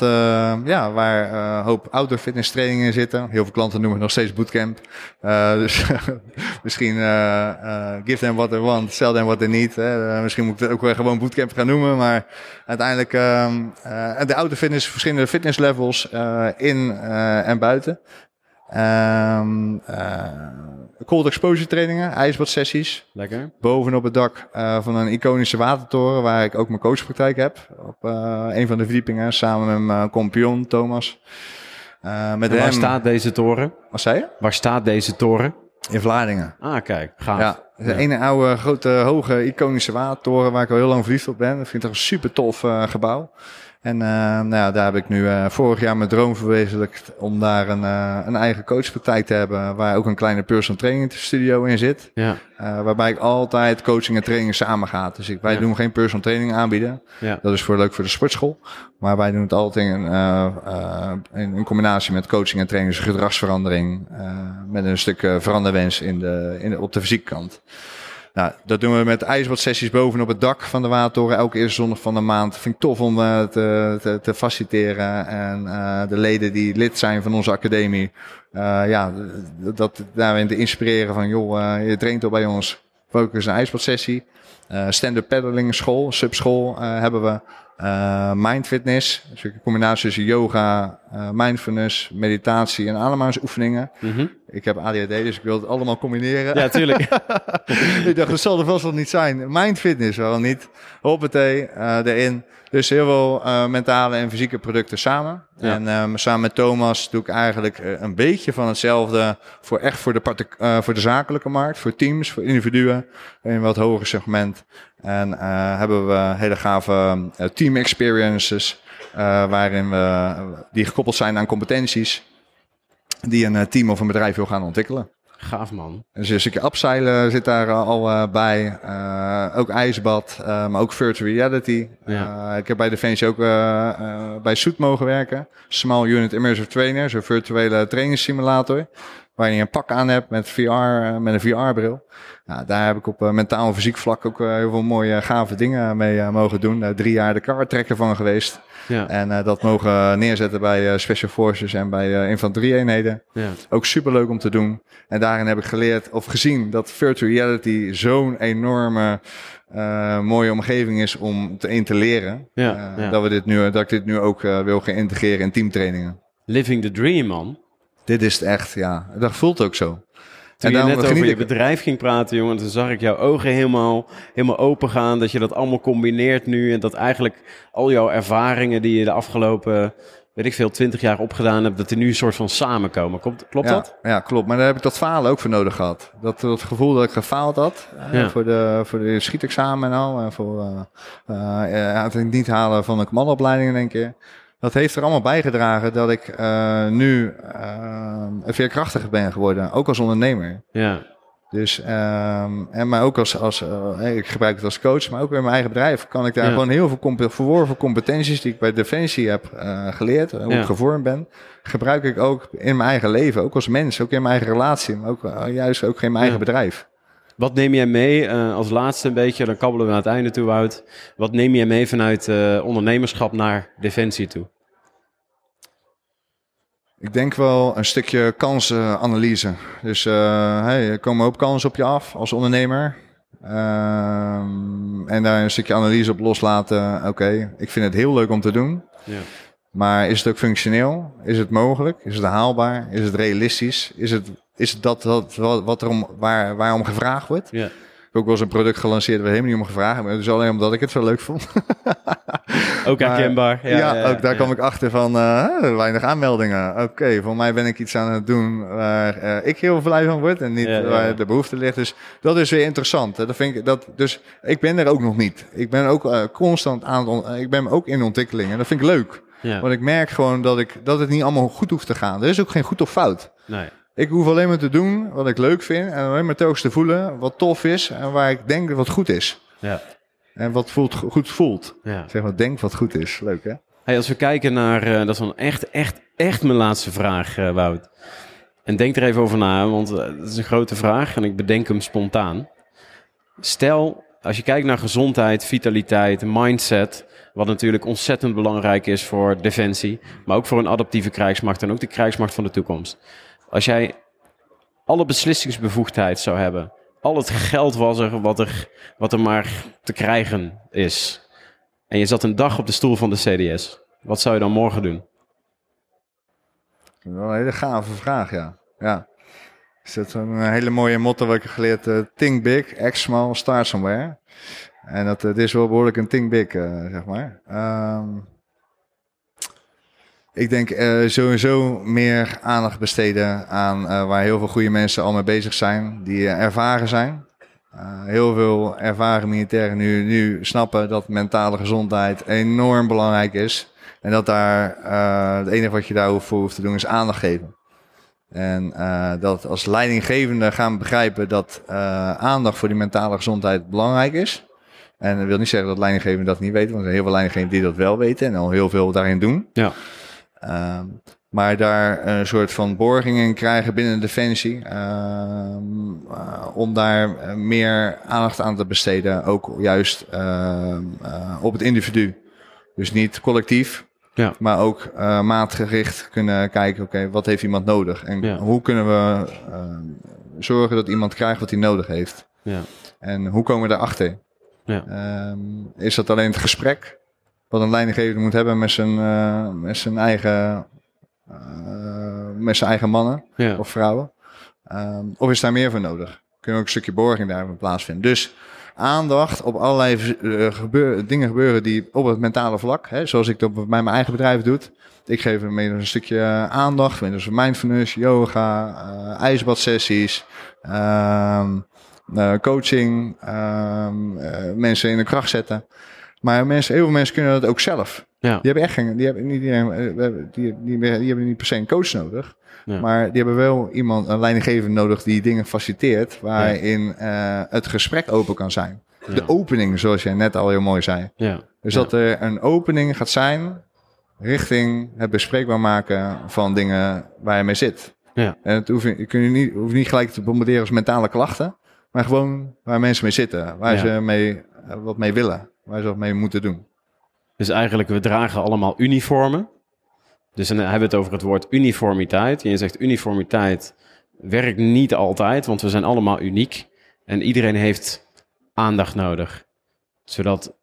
ja, waar een hoop outdoor fitness trainingen zitten. Heel veel klanten noemen het nog steeds bootcamp. *laughs* dus misschien give them what they want, sell them what they need. misschien moet ik het ook weer gewoon bootcamp gaan noemen. Maar uiteindelijk de outdoor fitness, verschillende fitness levels in en buiten. Um, uh, cold exposure trainingen, ijsbadsessies. Lekker. Bovenop het dak uh, van een iconische watertoren waar ik ook mijn coachpraktijk heb. Op uh, een van de verdiepingen samen met mijn compagnon Thomas. met waar hem... staat deze toren? Wat zei je? Waar staat deze toren? In Vlaardingen. Ah, kijk, gaaf. Ja, de ja. ene oude, grote, hoge, iconische watertoren waar ik al heel lang verliefd op ben. Ik vind het een super tof gebouw. En uh, nou ja, daar heb ik nu uh, vorig jaar mijn droom verwezenlijkt om daar een, uh, een eigen coachpraktijk te hebben. Waar ook een kleine personal training studio in zit. Ja. waarbij ik altijd coaching en training samen gaat. Dus ik, wij ja. doen geen personal training aanbieden. Ja. Dat is voor leuk voor de sportschool. Maar wij doen het altijd in, in, in combinatie met coaching en training. Dus gedragsverandering. met een stuk veranderwens in de, in de, op de fysieke kant. Nou, dat doen we met ijsbadsessies bovenop het dak van de Watertoren. Elke eerste zondag van de maand. Vind ik tof om uh, te, te, te, faciliteren. En uh, de leden die lid zijn van onze academie. Uh, ja, dat daarin te inspireren van... joh, je traint al bij ons. Focus een ijsbadsessie. Stand-up paddling school, subschool hebben we. Mindfitness, dus een combinatie tussen yoga, uh, mindfulness, meditatie en ademhalingsoefeningen. Mm -hmm. Ik heb ADHD, dus ik wil het allemaal combineren. Ja, tuurlijk. *laughs* ik dacht, dat zal er vast wel niet zijn. Mindfitness, wel niet. Hoppatee, uh, erin. Dus heel veel uh, mentale en fysieke producten samen. Ja. En um, samen met Thomas doe ik eigenlijk een beetje van hetzelfde voor echt voor de, voor de zakelijke markt, voor teams, voor individuen in een wat hoger segment. En hebben we hele gave team experiences, waarin we, die gekoppeld zijn aan competenties die een team of een bedrijf wil gaan ontwikkelen. Gaaf man. Dus een stukje upseilen zit daar al bij. Uh, ook ijsbad, uh, maar ook virtual reality. Ja. ik heb bij Defensie ook bij Soet mogen werken. Small Unit Immersive Trainer, zo'n virtuele trainingssimulator. Waar je een pak aan hebt met, VR, uh, met een VR-bril. Nou, daar heb ik op uh, mentaal en fysiek vlak ook heel veel mooie gave dingen mee mogen doen. Drie jaar de kartrekker van geweest. Ja. En dat mogen neerzetten bij Special Forces en bij infanterie-eenheden. Ja. Ook superleuk om te doen. En daarin heb ik geleerd of gezien dat virtual reality zo'n enorme uh, mooie omgeving is om te, in te leren. Ja, uh, Dat, we dit nu, dat ik dit nu ook uh, wil gaan integreren in teamtrainingen. Living the dream, man. Dit is het echt, ja. Dat voelt ook zo. Toen en je net over je bedrijf ging praten, jongen, toen zag ik jouw ogen helemaal, helemaal open gaan. Dat je dat allemaal combineert nu. En dat eigenlijk al jouw ervaringen die je de afgelopen weet ik veel, twintig jaar opgedaan heb, dat die nu een soort van samenkomen. Klopt, klopt dat? Ja, klopt. Maar daar heb ik dat falen ook voor nodig gehad. Dat, dat gevoel dat ik gefaald had ja. voor, de, voor de schietexamen en al. En voor uh, uh, het niet halen van de commandoopleiding denk ik. Dat heeft er allemaal bijgedragen dat ik uh, nu veerkrachtiger ben geworden. Ook als ondernemer. Ja. Dus, um, en maar ook als, als uh, ik gebruik het als coach, maar ook in mijn eigen bedrijf kan ik daar gewoon heel veel comp verworven competenties die ik bij Defensie heb uh, geleerd, hoe ik gevormd ben, gebruik ik ook in mijn eigen leven, ook als mens, ook in mijn eigen relatie, maar ook uh, juist ook in mijn eigen bedrijf. Wat neem jij mee als laatste een beetje, dan kabbelen we naar het einde toe uit. Wat neem jij mee vanuit ondernemerschap naar Defensie toe? Ik denk wel een stukje kansenanalyse. Dus uh, hey, er komen ook kansen op je af als ondernemer. Um, en daar een stukje analyse op loslaten. Oké, okay, ik vind het heel leuk om te doen. Ja. Maar is het ook functioneel? Is het mogelijk? Is het haalbaar? Is het realistisch? Is het, is het dat, dat wat er om, waar, waarom gevraagd wordt? Ja ook wel eens een product gelanceerd waar helemaal niet om gevraagd maar Dus alleen omdat ik het zo leuk vond. *laughs* ook herkenbaar. Ja, ja, ja, ook daar kwam ik achter van uh, weinig aanmeldingen. Oké, voor mij ben ik iets aan het doen waar uh, ik heel blij van word en niet waar de behoefte ligt. Dus dat is weer interessant. Dat vind ik, dat, dus ik ben er ook nog niet. Ik ben ook uh, constant aan ik ben ook in ontwikkeling en dat vind ik leuk. Want ik merk gewoon dat, ik, dat het niet allemaal goed hoeft te gaan. Er is ook geen goed of fout. Nee. Ik hoef alleen maar te doen wat ik leuk vind. En alleen maar telkens te voelen wat tof is. En waar ik denk wat goed is. Ja. En wat voelt, goed voelt. Ja. Zeg maar, denk wat goed is. Leuk hè? Hey, als we kijken naar, uh, dat is dan echt, echt, echt mijn laatste vraag, uh, Wout. En denk er even over na, want uh, dat is een grote vraag en ik bedenk hem spontaan. Stel, als je kijkt naar gezondheid, vitaliteit, mindset, wat natuurlijk ontzettend belangrijk is voor defensie, maar ook voor een adaptieve krijgsmacht en ook de krijgsmacht van de toekomst. Als jij alle beslissingsbevoegdheid zou hebben, al het geld was er wat, er wat er maar te krijgen is, en je zat een dag op de stoel van de CDS, wat zou je dan morgen doen? Wel een hele gave vraag, ja. ja. Is een hele mooie motto wat ik heb geleerd? Uh, think big, act small, start somewhere. En dat uh, is wel behoorlijk een think big, uh, zeg maar. Um, ik denk uh, sowieso meer aandacht besteden aan uh, waar heel veel goede mensen al mee bezig zijn, die uh, ervaren zijn. heel veel ervaren militairen nu, nu snappen dat mentale gezondheid enorm belangrijk is. En dat daar het enige wat je daar voor hoeft te doen is aandacht geven. En dat als leidinggevende gaan begrijpen dat aandacht voor die mentale gezondheid belangrijk is. En dat wil niet zeggen dat leidinggevenden dat niet weten, want er zijn heel veel leidinggevenden die dat wel weten en al heel veel daarin doen. Ja. Ehm, maar daar een soort van borging in krijgen binnen Defensie. Uh, uh, om daar eh, meer aandacht aan te besteden. Ook juist uh, op het individu. Dus niet collectief. Ja. Maar ook maatgericht kunnen kijken. Oké, wat heeft iemand nodig? En hoe kunnen we zorgen dat iemand krijgt wat hij nodig heeft? Ja. En hoe komen we daarachter? Ja. Ehm, is dat alleen het gesprek? Wat een leidinggever moet hebben met zijn, uh, met zijn eigen uh, met zijn eigen mannen of vrouwen. Um, of is daar meer voor nodig? Kunnen ook een stukje borging daarin plaatsvinden. Dus aandacht op allerlei uh, gebeur, dingen gebeuren die op het mentale vlak, hè, zoals ik dat bij mijn eigen bedrijf doe. Ik geef hem een stukje aandacht, dus mindfulness, yoga, uh, ijsbadsessies, um, uh, coaching, um, mensen in de kracht zetten. Maar mensen, heel veel mensen kunnen dat ook zelf. Ja. Die hebben echt geen, die hebben niet, die, die, die, hebben niet per se een coach nodig. Maar die hebben wel iemand, een leidinggever nodig die dingen faciliteert, waarin uh, het gesprek open kan zijn. De opening, zoals jij net al heel mooi zei. Ja. Dus dat er een opening gaat zijn richting het bespreekbaar maken van dingen waar je mee zit. Ja. En het hoeft, je kun je niet, hoeft niet gelijk te bombarderen als mentale klachten. Maar gewoon waar mensen mee zitten. Waar ze mee, eh, wat mee willen. Waar ze wat mee moeten doen. Dus eigenlijk, we dragen allemaal uniformen. Dus dan hebben we het over het woord uniformiteit. En je zegt uniformiteit werkt niet altijd, want we zijn allemaal uniek. En iedereen heeft aandacht nodig. Zodat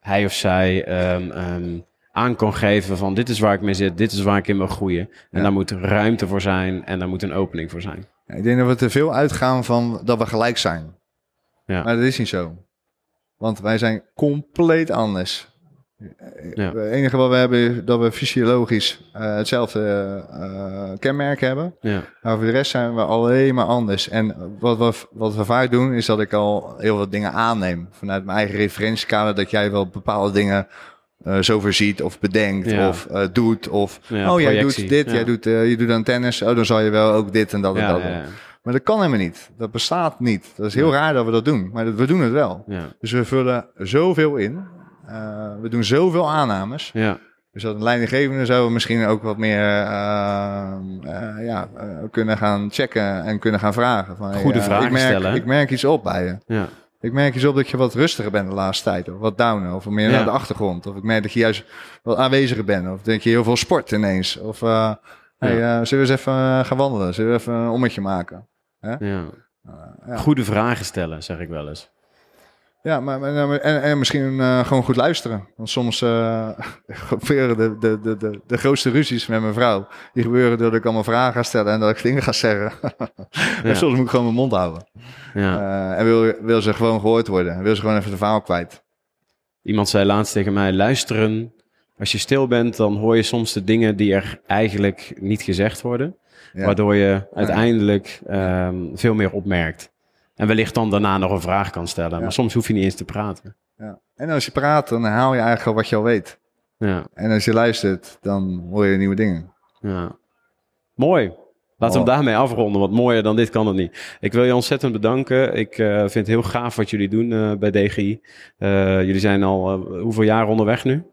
hij of zij ehm, ehm, aan kan geven van dit is waar ik mee zit, dit is waar ik in wil groeien. En Ja. daar moet ruimte voor zijn en daar moet een opening voor zijn. Ja, ik denk dat we te veel uitgaan van dat we gelijk zijn. Ja. Maar dat is niet zo. Want wij zijn compleet anders. Ja. Het enige wat we hebben is dat we fysiologisch eh, hetzelfde eh, kenmerk hebben. Ja, Maar voor de rest zijn we alleen maar anders. En wat we, wat we vaak doen, is dat ik al heel wat dingen aanneem. Vanuit mijn eigen referentiekader, dat jij wel bepaalde dingen eh zo voorziet of bedenkt Ja. of doet. Of, oh, jij doet dit, jij doet, je doet aan tennis. Oh, dan zal je wel ook dit en dat en ja, dat. Maar dat kan helemaal niet. Dat bestaat niet. Dat is heel raar dat we dat doen. Maar dat- we doen het wel. ja, Dus we vullen zoveel in. Eh, we doen zoveel aannames. ja. Dus dat een leidinggevende zou misschien ook wat meer eh, eh, ja, kunnen gaan checken en kunnen gaan vragen. Van, hey, Goede vragen ik merk, stellen, hè? Ik merk iets op bij je. ja. Ik merk iets op dat je wat rustiger bent de laatste tijd. Of wat downer. Of meer naar de achtergrond. Of ik merk dat je juist wat aanweziger bent. Of dat je heel veel sport ineens. Of hey, zullen we eens even gaan wandelen? Zullen we even een ommetje maken? Ja. ja. Goede vragen stellen, zeg ik wel eens. Ja, maar, maar- maar- en, en misschien eh, gewoon goed luisteren. Want soms eh, *laughs* gebeuren de, de, de, de, de grootste ruzies met mijn vrouw. Die gebeuren doordat ik allemaal vragen ga stellen en dat ik dingen ga zeggen. *laughs* Ja. en soms moet ik gewoon mijn mond houden. Ja. Eh, en wil, wil ze gewoon gehoord worden. Wil ze gewoon even de verhaal kwijt. Iemand zei laatst tegen mij: luisteren. Als je stil bent, dan hoor je soms de dingen die er eigenlijk niet gezegd worden. Waardoor je uiteindelijk ehm, veel meer opmerkt. En wellicht dan daarna nog een vraag kan stellen. Maar soms hoef je niet eens te praten. Ja. En als je praat, dan haal je eigenlijk al wat je al weet. Ja, En als je luistert, dan hoor je nieuwe dingen. ja. Mooi. Laten we hem daarmee afronden, want mooier dan dit kan het niet. Ik wil je ontzettend bedanken. Ik eh, vind het heel gaaf wat jullie doen eh, bij DGI. Eh, jullie zijn al hoeveel jaar onderweg nu?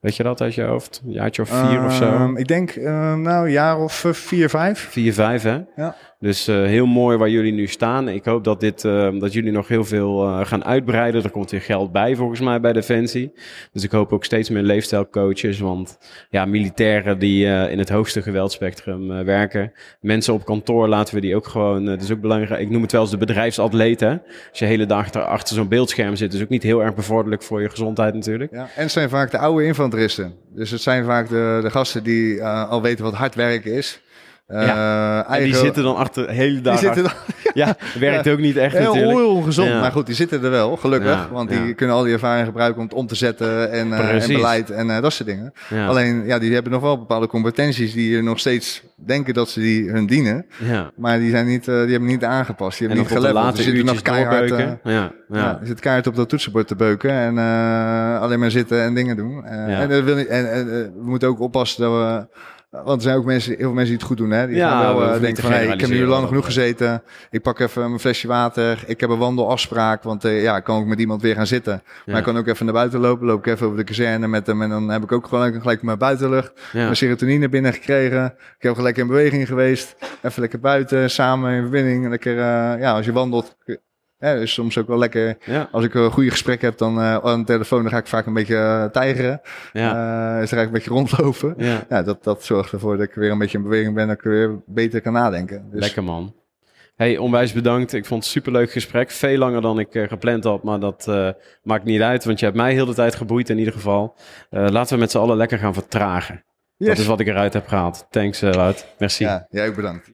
Weet je dat uit je hoofd? Een jaartje of vier of zo? Ehm, ik denk, eh, nou, een jaar of eh, vier, vijf. Vier, vijf, hè? Ja. Dus eh, heel mooi waar jullie nu staan. Ik hoop dat, dit, eh, dat jullie nog heel veel eh, gaan uitbreiden. Er komt weer geld bij, volgens mij, bij Defensie. Dus ik hoop ook steeds meer leefstijlcoaches. Want ja, militairen die in het hoogste geweldspectrum werken. Mensen op kantoor laten we die ook gewoon... Het is ook belangrijk. Ik noem het wel eens de bedrijfsatleet, hè? Als je hele dag er achter zo'n beeldscherm zit... is ook niet heel erg bevorderlijk voor je gezondheid natuurlijk. Ja, en het zijn vaak de oude infanteristen. Dus het zijn vaak de, de gasten die al weten wat hard werken is. Eh, En die zitten dan achter de hele dag... die zitten achter- dan *laughs* Ja, werkt ook niet echt heel, natuurlijk. heel ongezond. Ja. Maar goed, die zitten er wel, gelukkig. Ja, want die ja. kunnen al die ervaring gebruiken om het om te zetten en, eh, en beleid en eh, dat soort dingen. Ja. Alleen, ja, die hebben nog wel bepaalde competenties die je nog steeds denken dat ze die hun dienen. ja. Maar die, zijn niet, eh, die hebben niet aangepast. Die En hebben niet geleveld. Die zitten nog keihard... eh, doorbeuken. ja, ja. Ja. zit keihard op dat toetsenbord te beuken en eh, alleen maar zitten en dingen doen. Eh, Ja. En, dat wil niet, en, en, eh, we moeten ook oppassen dat we... Want er zijn ook mensen, heel veel mensen die het goed doen. Hè? Die Ja, gaan we wel eh, denken van, hey, ik heb nu lang genoeg gezeten. Ik pak even mijn flesje water. Ik heb een wandelafspraak, want eh, ja, ik kan ook met iemand weer gaan zitten. Maar ik kan ook even naar buiten lopen. Loop ik even over de kazerne met hem. En dan heb ik ook gewoon gelijk mijn buitenlucht. Ja. Mijn serotonine binnengekregen. Ik heb gelijk in beweging geweest. Even lekker buiten, samen in verbinding. Lekker, eh, ja, als je wandelt... Ja, is soms ook wel lekker Ja, als ik een goede gesprek heb dan eh, aan de telefoon, dan ga ik vaak een beetje eh, tijgeren. ja, Eh, dus dan ga ik een beetje rondlopen. ja. Ja, dat, dat zorgt ervoor dat ik weer een beetje in beweging ben, dat ik weer beter kan nadenken. Dus, Lekker man. Hey, onwijs bedankt. Ik vond het een superleuk gesprek. Veel langer dan ik eh, gepland had, maar dat eh, maakt niet uit, want je hebt mij heel de tijd geboeid in ieder geval. Eh, laten we met z'n allen lekker gaan vertragen. Yes. Dat is wat ik eruit heb gehaald. Thanks, eh Wout. Merci. Ja, jij ook bedankt.